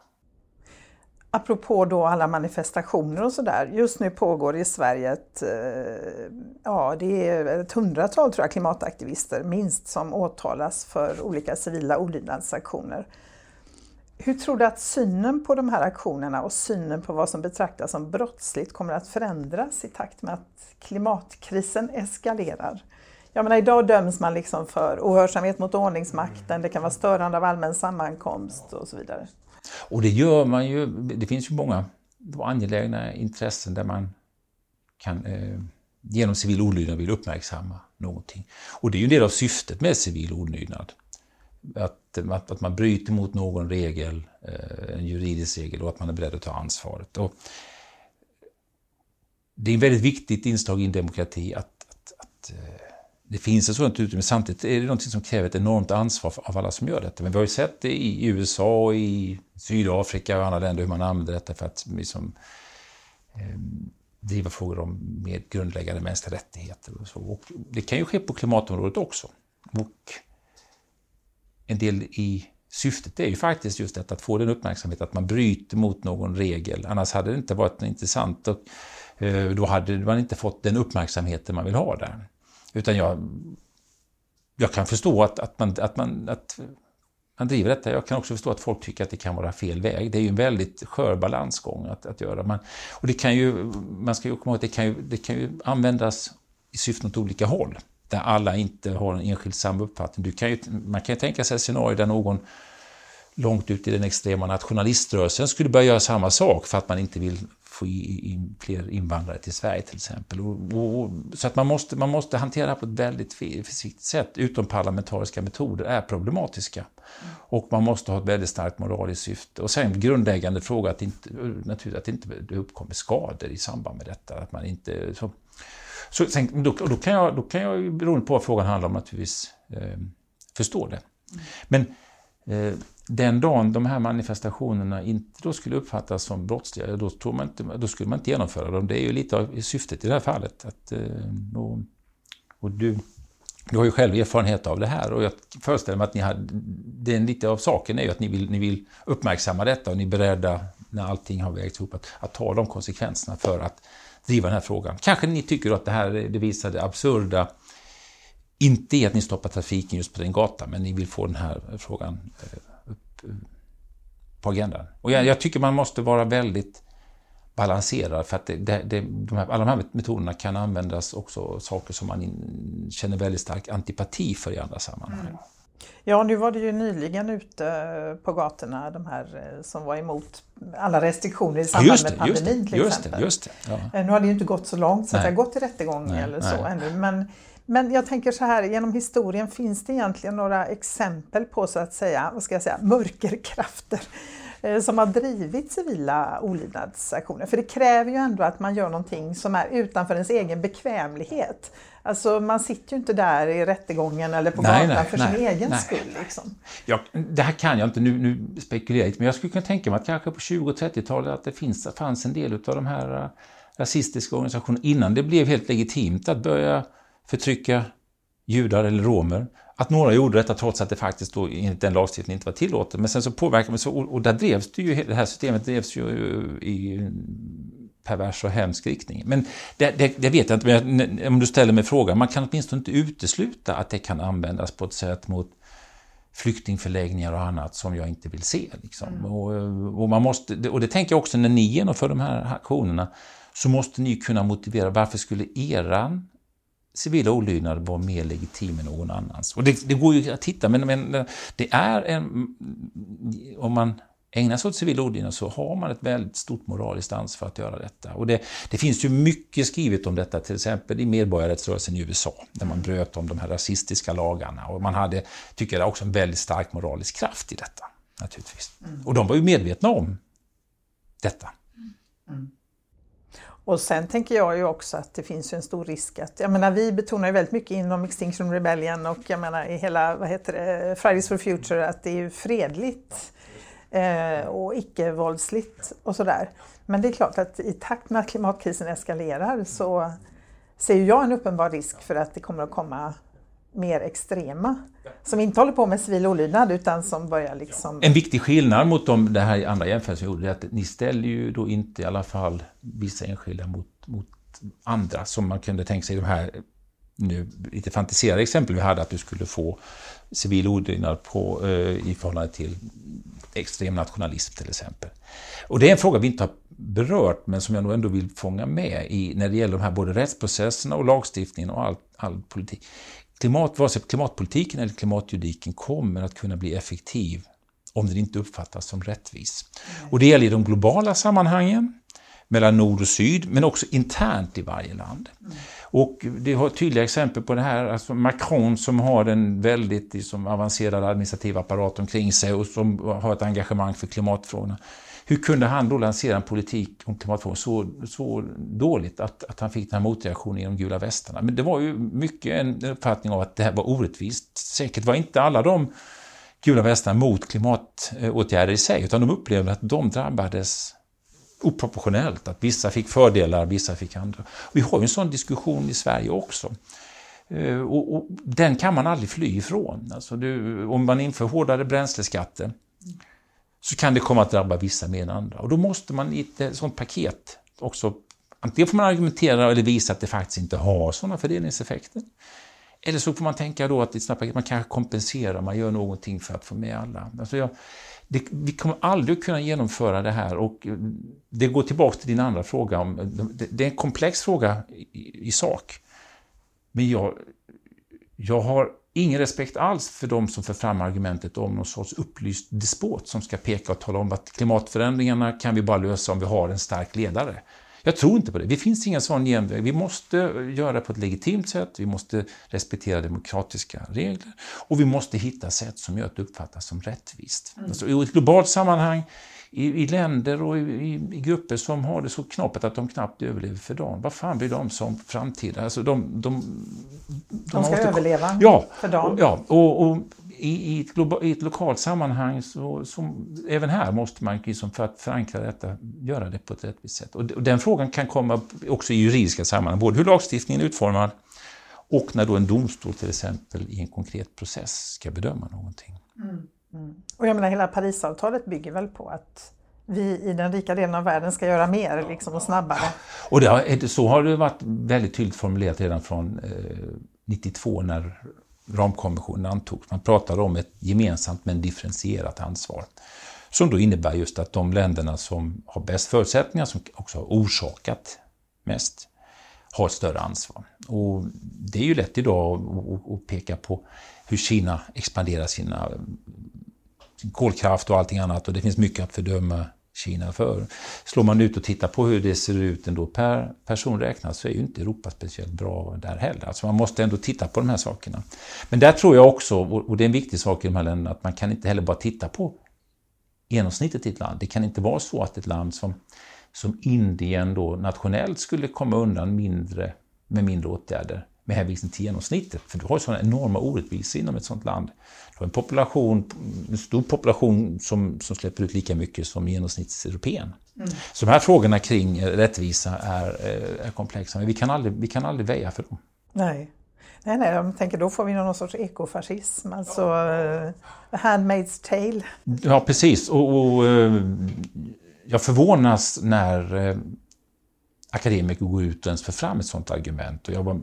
Apropå då alla manifestationer och sådär. Just nu pågår i Sverige ett, eh, ja, det är ett hundratal tror jag, klimataktivister minst som åtalas för olika civila olydnadsaktioner. Hur tror du att synen på de här aktionerna och synen på vad som betraktas som brottsligt kommer att förändras i takt med att klimatkrisen eskalerar? Jag menar, idag döms man liksom för ohörsamhet mot ordningsmakten, det kan vara störande av allmän sammankomst och så vidare. Och det gör man ju, det finns ju många angelägna intressen där man kan eh, genom civil olydnad vill uppmärksamma någonting. Och det är ju en del av syftet med civil olydnad. Att, att, att man bryter mot någon regel, eh, en juridisk regel och att man är beredd att ta ansvaret. Och det är ett väldigt viktigt inslag i en demokrati att, att, att eh, det finns ett sådant utrymme. Samtidigt är det någonting som kräver ett enormt ansvar av alla som gör detta. Men vi har ju sett det i USA, i Sydafrika och andra länder hur man använder detta för att liksom, eh, driva frågor om mer grundläggande mänskliga rättigheter. Och så. Och det kan ju ske på klimatområdet också. Och en del i syftet är ju faktiskt just detta att få den uppmärksamhet att man bryter mot någon regel. Annars hade det inte varit intressant och eh, då hade man inte fått den uppmärksamheten man vill ha där. Utan jag, jag kan förstå att, att, man, att, man, att man driver detta. Jag kan också förstå att folk tycker att det kan vara fel väg. Det är ju en väldigt skör balansgång att, att göra. Man, och det kan ju, man ska ju komma ihåg att det kan ju, det kan ju användas i syfte åt olika håll. Där alla inte har en enskild samma uppfattning. Du kan ju, man kan ju tänka sig ett scenario där någon långt ut i den extrema nationaliströrelsen skulle börja göra samma sak för att man inte vill få in fler invandrare till Sverige till exempel. Och, och, så att man måste, man måste hantera det här på ett väldigt försiktigt sätt. Utom parlamentariska metoder är problematiska. Mm. Och man måste ha ett väldigt starkt moraliskt syfte. Och sen grundläggande fråga att inte, naturligtvis att inte det uppkommer skador i samband med detta. Att man inte, så, så sen, då, då, kan jag, då kan jag, beroende på vad frågan handlar om, naturligtvis eh, förstå det. Mm. Men eh, den dagen de här manifestationerna inte då skulle uppfattas som brottsliga, då, tog man inte, då skulle man inte genomföra dem. Det är ju lite av syftet i det här fallet. Att, eh, och, och du, du har ju själv erfarenhet av det här och jag föreställer mig att ni har, det är lite av saken är ju att ni vill, ni vill uppmärksamma detta och ni är beredda, när allting har vägts ihop, att, att ta de konsekvenserna för att driva den här frågan. Kanske ni tycker att det här det visar det absurda, inte i att ni stoppar trafiken just på den gatan, men ni vill få den här frågan eh, på agendan. Och jag, jag tycker man måste vara väldigt balanserad för att det, det, det, de här, alla de här metoderna kan användas också saker som man in, känner väldigt stark antipati för i andra sammanhang. Mm. Ja, nu var det ju nyligen ute på gatorna, de här eh, som var emot alla restriktioner i samband ja, med pandemin till just exempel. Det, just det, ja. Eh, nu har det ju inte gått så långt så att det har gått till rättegång nej, eller så nej. ännu. Men, men jag tänker så här, genom historien finns det egentligen några exempel på så att säga, vad ska jag säga, mörkerkrafter Eh, som har drivit civila olydnadsaktioner. För det kräver ju ändå att man gör någonting som är utanför ens egen bekvämlighet. Alltså man sitter ju inte där i rättegången eller på nej, gatan nej, för nej, sin egen nej. skull. Liksom. Ja, det här kan jag inte, nu, nu spekulerar jag men jag skulle kunna tänka mig att kanske på 20 och 30-talet att det finns, fanns en del av de här uh, rasistiska organisationerna innan det blev helt legitimt att börja förtrycka judar eller romer. Att några gjorde detta trots att det faktiskt då enligt den lagstiftningen inte var tillåtet. Men sen så påverkade man så, och där drevs det ju, det här systemet drevs ju i pervers och hemsk riktning. Men det, det, det vet jag inte, men om du ställer mig frågan, man kan åtminstone inte utesluta att det kan användas på ett sätt mot flyktingförläggningar och annat som jag inte vill se. Liksom. Mm. Och, och, man måste, och det tänker jag också när ni genomför de här aktionerna, så måste ni kunna motivera varför skulle eran civila olydnad var mer legitim än någon annans. Och det, det går ju att hitta, men, men det är en... Om man ägnar sig åt civil olydnad så har man ett väldigt stort moraliskt ansvar att göra detta. Och det, det, finns ju mycket skrivet om detta, till exempel i medborgarrättsrörelsen i USA, där man bröt om de här rasistiska lagarna. Och man hade, tycker jag, också en väldigt stark moralisk kraft i detta, naturligtvis. Mm. Och de var ju medvetna om detta. Mm. Och sen tänker jag ju också att det finns en stor risk att, jag menar vi betonar ju väldigt mycket inom Extinction Rebellion och jag menar i hela, vad heter det, Fridays for Future att det är ju fredligt eh, och icke-våldsligt och sådär. Men det är klart att i takt med att klimatkrisen eskalerar så ser jag en uppenbar risk för att det kommer att komma mer extrema som inte håller på med civil olydnad utan som börjar liksom... En viktig skillnad mot de det här andra jämförelser jag gjorde är att ni ställer ju då inte i alla fall vissa enskilda mot, mot andra som man kunde tänka sig. De här nu lite fantiserade exempel vi hade att du skulle få civil olydnad på, eh, i förhållande till extrem nationalism till exempel. Och det är en fråga vi inte har berört men som jag nog ändå vill fånga med i när det gäller de här både rättsprocesserna och lagstiftningen och all, all politik klimat, vare sig klimatpolitiken eller klimatjuridiken kommer att kunna bli effektiv om den inte uppfattas som rättvis. Och det gäller i de globala sammanhangen, mellan nord och syd, men också internt i varje land. Och det har tydliga exempel på det här, alltså Macron som har en väldigt liksom, avancerad administrativ apparat omkring sig och som har ett engagemang för klimatfrågorna. Hur kunde han då lansera en politik om klimatfrågor så, så dåligt att, att han fick den här motreaktionen i de gula västarna? Men det var ju mycket en uppfattning av att det här var orättvist. Säkert var inte alla de gula västarna mot klimatåtgärder i sig, utan de upplevde att de drabbades oproportionellt, att vissa fick fördelar, vissa fick andra. Vi har ju en sån diskussion i Sverige också. Eh, och, och den kan man aldrig fly ifrån. Alltså du, om man inför hårdare bränsleskatter så kan det komma att drabba vissa mer än andra. Och då måste man i ett eh, sånt paket också, antingen får man argumentera eller visa att det faktiskt inte har sådana fördelningseffekter. Eller så får man tänka då att i ett paket man kanske kompenserar, man gör någonting för att få med alla. Alltså jag, det, vi kommer aldrig kunna genomföra det här och eh, det går tillbaka till din andra fråga. Om, eh, det, det är en komplex fråga i, i sak. Men jag, jag har ingen respekt alls för de som för fram argumentet om någon sorts upplyst despot som ska peka och tala om att klimatförändringarna kan vi bara lösa om vi har en stark ledare. Jag tror inte på det. Det finns ingen sån genväg. Vi måste göra det på ett legitimt sätt, vi måste respektera demokratiska regler och vi måste hitta sätt som gör att det uppfattas som rättvist. Mm. Alltså, I ett globalt sammanhang i, i länder och i, i, grupper som har det så knoppet att de knappt överlever för dagen. Vad fan blir de som framtida? Alltså de, de, de, de ska överleva ja, för dagen. Ja, och, och i, i, ett global, i ett lokalt sammanhang, så, som, även här måste man liksom för att förankra detta göra det på ett rättvist sätt. Och, och den frågan kan komma också i juridiska sammanhang, både hur lagstiftningen är utformad och när då en domstol till exempel i en konkret process ska bedöma någonting. Mm. Mm. Och jag menar hela Parisavtalet bygger väl på att vi i den rika delen av världen ska göra mer liksom, och snabbare. Och det har, så har det varit väldigt tydligt formulerat redan från eh, 92 när ramkonventionen antogs. Man pratade om ett gemensamt men differentierat ansvar. Som då innebär just att de länderna som har bäst förutsättningar, som också har orsakat mest, har ett större ansvar. Och det är ju lätt idag att peka på hur Kina expanderar sina sin kolkraft och allting annat och det finns mycket att fördöma Kina för. Slår man ut och tittar på hur det ser ut ändå per person räknat så är ju inte Europa speciellt bra där heller. Alltså man måste ändå titta på de här sakerna. Men där tror jag också, och det är en viktig sak i de här länderna, att man kan inte heller bara titta på genomsnittet i ett land. Det kan inte vara så att ett land som, som Indien då nationellt skulle komma undan mindre med mindre åtgärder med hänvisning till genomsnittet. För du har ju sådana enorma orättvisor inom ett sådant land. Du har en population, en stor population som, som släpper ut lika mycket som genomsnittseuropén. Mm. Så de här frågorna kring rättvisa är, är komplexa, men vi kan, aldrig, vi kan aldrig väja för dem. Nej. Nej, nej, jag tänker då får vi någon sorts ekofascism, alltså uh, handmaid's tale. Ja, precis. Och, och uh, jag förvånas när uh, akademiker går ut och ens för fram ett sådant argument. Och jag var,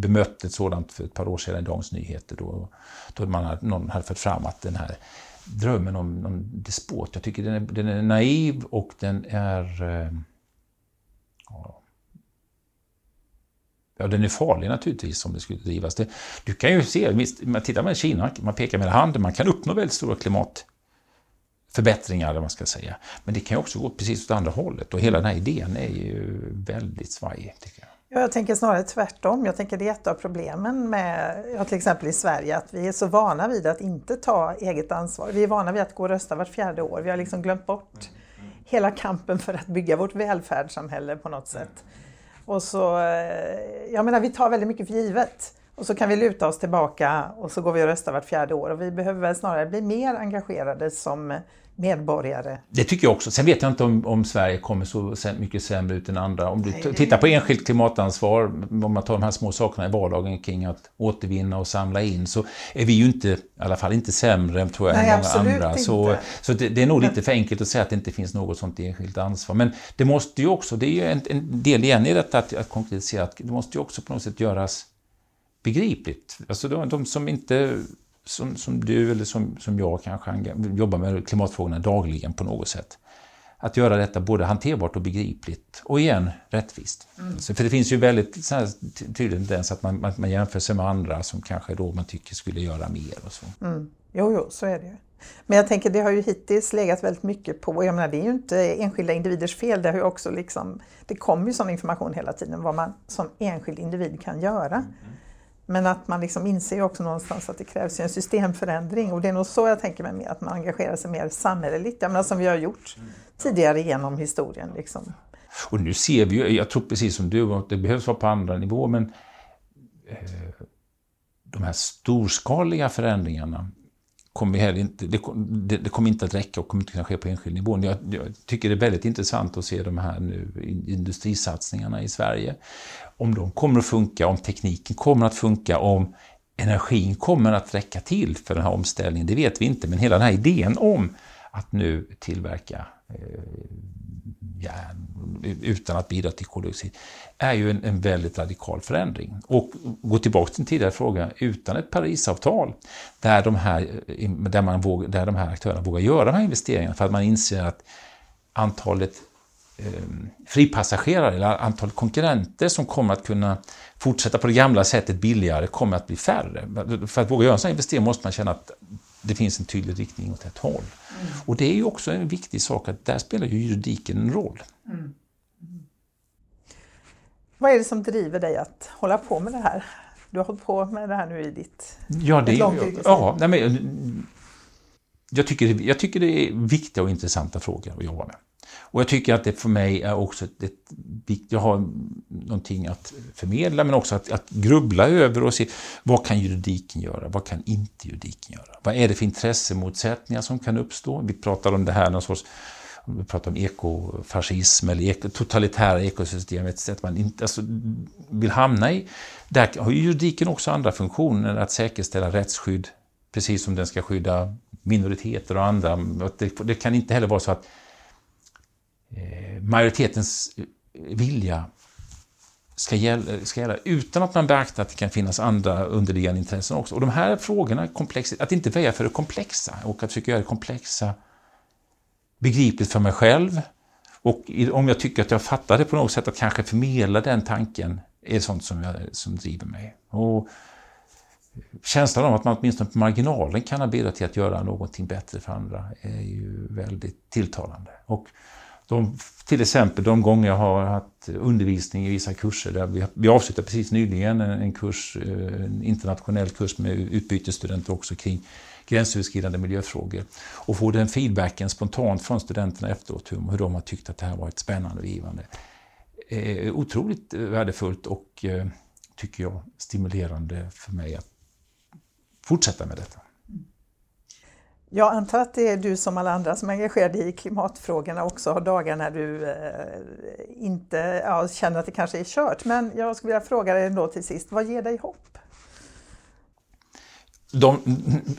bemötte ett sådant för ett par år sedan i Dagens Nyheter då, då man hade, någon hade fört fram att den här drömmen om någon despot, jag tycker den är, den är naiv och den är... Eh, ja, den är farlig naturligtvis om det skulle drivas. Det, du kan ju se, visst, man tittar med Kina, man pekar med handen, man kan uppnå väldigt stora klimat förbättringar, eller man ska säga. Men det kan ju också gå precis åt andra hållet och hela den här idén är ju väldigt svajig, tycker jag. Ja, jag tänker snarare tvärtom. Jag tänker det är ett av problemen med, ja, till exempel i Sverige, att vi är så vana vid att inte ta eget ansvar. Vi är vana vid att gå och rösta vart fjärde år. Vi har liksom glömt bort hela kampen för att bygga vårt välfärdssamhälle på något sätt. Och så, eh, jag menar, vi tar väldigt mycket för givet. Och så kan vi luta oss tillbaka och så går vi och röstar vart fjärde år. Och vi behöver väl snarare bli mer engagerade som medborgare. Det tycker jag också. Sen vet jag inte om, om Sverige kommer så mycket sämre ut än andra. Om du Nej, tittar på enskilt klimatansvar, om man tar de här små sakerna i vardagen kring att återvinna och samla in, så är vi ju inte, i alla fall inte sämre tror jag, Nej, än många andra. Inte. Så, så det, det, är nog lite för enkelt att säga att det inte finns något sånt enskilt ansvar. Men det måste ju också, det är ju en, en del igen i detta att, att konkretisera, att det måste ju också på något sätt göras begripligt. Alltså de, de som inte som, som du eller som, som jag kanske jobbar med klimatfrågorna dagligen på något sätt. Att göra detta både hanterbart och begripligt och igen rättvist. Mm. För det finns ju väldigt tydlig tendens att man, man, man jämför sig med andra som kanske då man tycker skulle göra mer och så. Mm. Jo, jo, så är det ju. Men jag tänker det har ju hittills legat väldigt mycket på, jag menar det är ju inte enskilda individers fel, det har ju också liksom, det kommer ju sån information hela tiden vad man som enskild individ kan göra. Mm. Men att man liksom inser också någonstans att det krävs en systemförändring och det är nog så jag tänker mig med att man engagerar sig mer samhälleligt, jag menar, som vi har gjort tidigare genom historien. Liksom. Och nu ser vi ju, jag tror precis som du, att det behövs vara på andra nivåer, men eh, de här storskaliga förändringarna kommer heller inte, det, det, det, kommer inte att räcka och kommer inte kunna ske på enskild nivå. Jag, jag, tycker det är väldigt intressant att se de här nu industrisatsningarna i Sverige. Om de kommer att funka, om tekniken kommer att funka, om energin kommer att räcka till för den här omställningen, det vet vi inte. Men hela den här idén om att nu tillverka eh, järn utan att bidra till koldioxid är ju en, en väldigt radikal förändring. Och gå tillbaka till en tidigare fråga, utan ett Parisavtal där de här, eh, där man våg, där de här aktörerna vågar göra de här investeringarna för att man inser att antalet fripassagerare eller antalet konkurrenter som kommer att kunna fortsätta på det gamla sättet billigare kommer att bli färre. För att våga göra en sån investering måste man känna att det finns en tydlig riktning åt ett håll. Mm. Och det är ju också en viktig sak att där spelar ju juridiken en roll. Mm. Mm. Vad är det som driver dig att hålla på med det här? Du har hållit på med det här nu i ditt ja, det, långt ja, nej, men, jag, tycker, jag tycker det är viktiga och intressanta frågor att jobba med. Och jag tycker att det för mig är också ett, ett jag har någonting att förmedla men också att, att grubbla över och se vad kan juridiken göra, vad kan inte juridiken göra? Vad är det för intressemotsättningar som kan uppstå? Vi pratar om det här, någon sorts vi pratar om ekofascism eller totalitära ekosystem, ett sätt man inte alltså, vill hamna i. Där har juridiken också andra funktioner, att säkerställa rättsskydd, precis som den ska skydda minoriteter och andra. Det, det kan inte heller vara så att Eh, majoritetens eh, vilja ska gälla, ska gälla utan att man beaktar att det kan finnas andra underliggande intressen också. Och de här frågorna, komplexa, att inte väja för det komplexa och att försöka göra det komplexa begripligt för mig själv. Och om jag tycker att jag fattar det på något sätt, att kanske förmedla den tanken är sånt som, jag, som driver mig. Och känslan av att man åtminstone på marginalen kan ha bidragit till att göra någonting bättre för andra är ju väldigt tilltalande. Och de, till exempel de gånger jag har haft undervisning i vissa kurser, där vi, vi avslutade precis nyligen en, en kurs, eh, en internationell kurs med utbytesstudenter också kring gränsöverskridande miljöfrågor. Och få den feedbacken spontant från studenterna efteråt, hur, hur de har tyckt att det här varit spännande och givande. Eh, otroligt värdefullt och eh, tycker jag stimulerande för mig att fortsätta med detta. Jag antar att det är du som alla andra som är engagerade i klimatfrågorna också har dagar när du eh, inte ja, känner att det kanske är kört. Men jag skulle vilja fråga dig ändå till sist, vad ger dig hopp? De,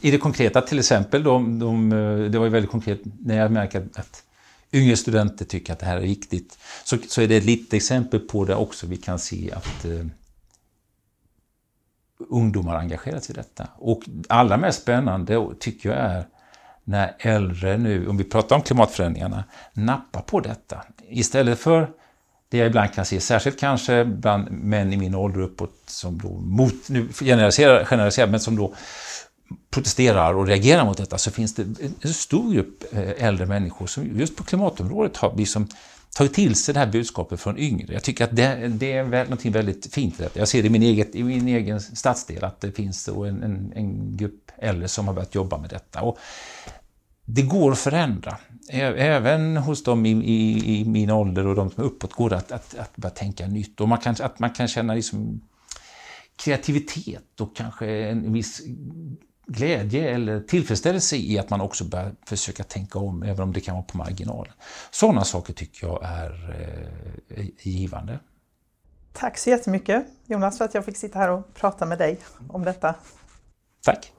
I det konkreta till exempel, de, de, eh, det var ju väldigt konkret när jag märker att yngre studenter tycker att det här är viktigt. Så, så är det ett litet exempel på det också vi kan se att eh, ungdomar engagerat sig i detta. Och allra mest spännande tycker jag är när äldre nu, om vi pratar om klimatförändringarna, nappar på detta. Istället för det jag ibland kan se, särskilt kanske bland män i min ålder uppåt, som då mot, nu generaliserar, generaliserar men som då protesterar och reagerar mot detta, så finns det en stor grupp eh, äldre människor som just på klimatområdet har liksom tagit till sig det här budskapet från yngre. Jag tycker att det, det är något väldigt fint i detta. Jag ser det i min, eget, i min egen stadsdel, att det finns en, en, en grupp äldre som har börjat jobba med detta. Och det går att förändra. Även hos dem i, i, i, min ålder och de som är uppåt går det att, att, att börja tänka nytt. Och man kan, att man kan känna liksom kreativitet och kanske en viss glädje eller tillfredsställelse i att man också börjar försöka tänka om, även om det kan vara på marginalen. Sådana saker tycker jag är eh, givande. Tack så jättemycket Jonas för att jag fick sitta här och prata med dig om detta. Tack!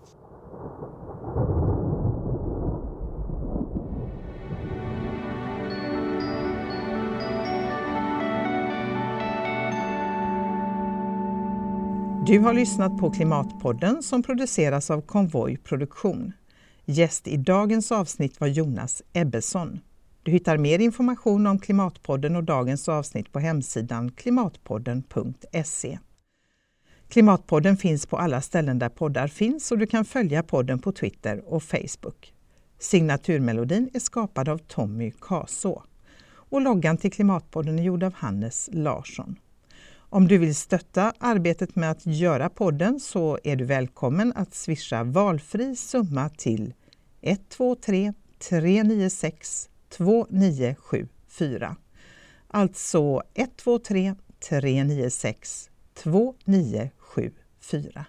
Du har lyssnat på Klimatpodden som produceras av Konvoj Produktion. Gäst i dagens avsnitt var Jonas Ebbesson. Du hittar mer information om Klimatpodden och dagens avsnitt på hemsidan klimatpodden.se. Klimatpodden finns på alla ställen där poddar finns och du kan följa podden på Twitter och Facebook. Signaturmelodin är skapad av Tommy Kaså och loggan till Klimatpodden är gjord av Hannes Larsson. Om du vill stötta arbetet med att göra podden så är du välkommen att swisha valfri summa till 123 396 2974. Alltså 123 396 2974.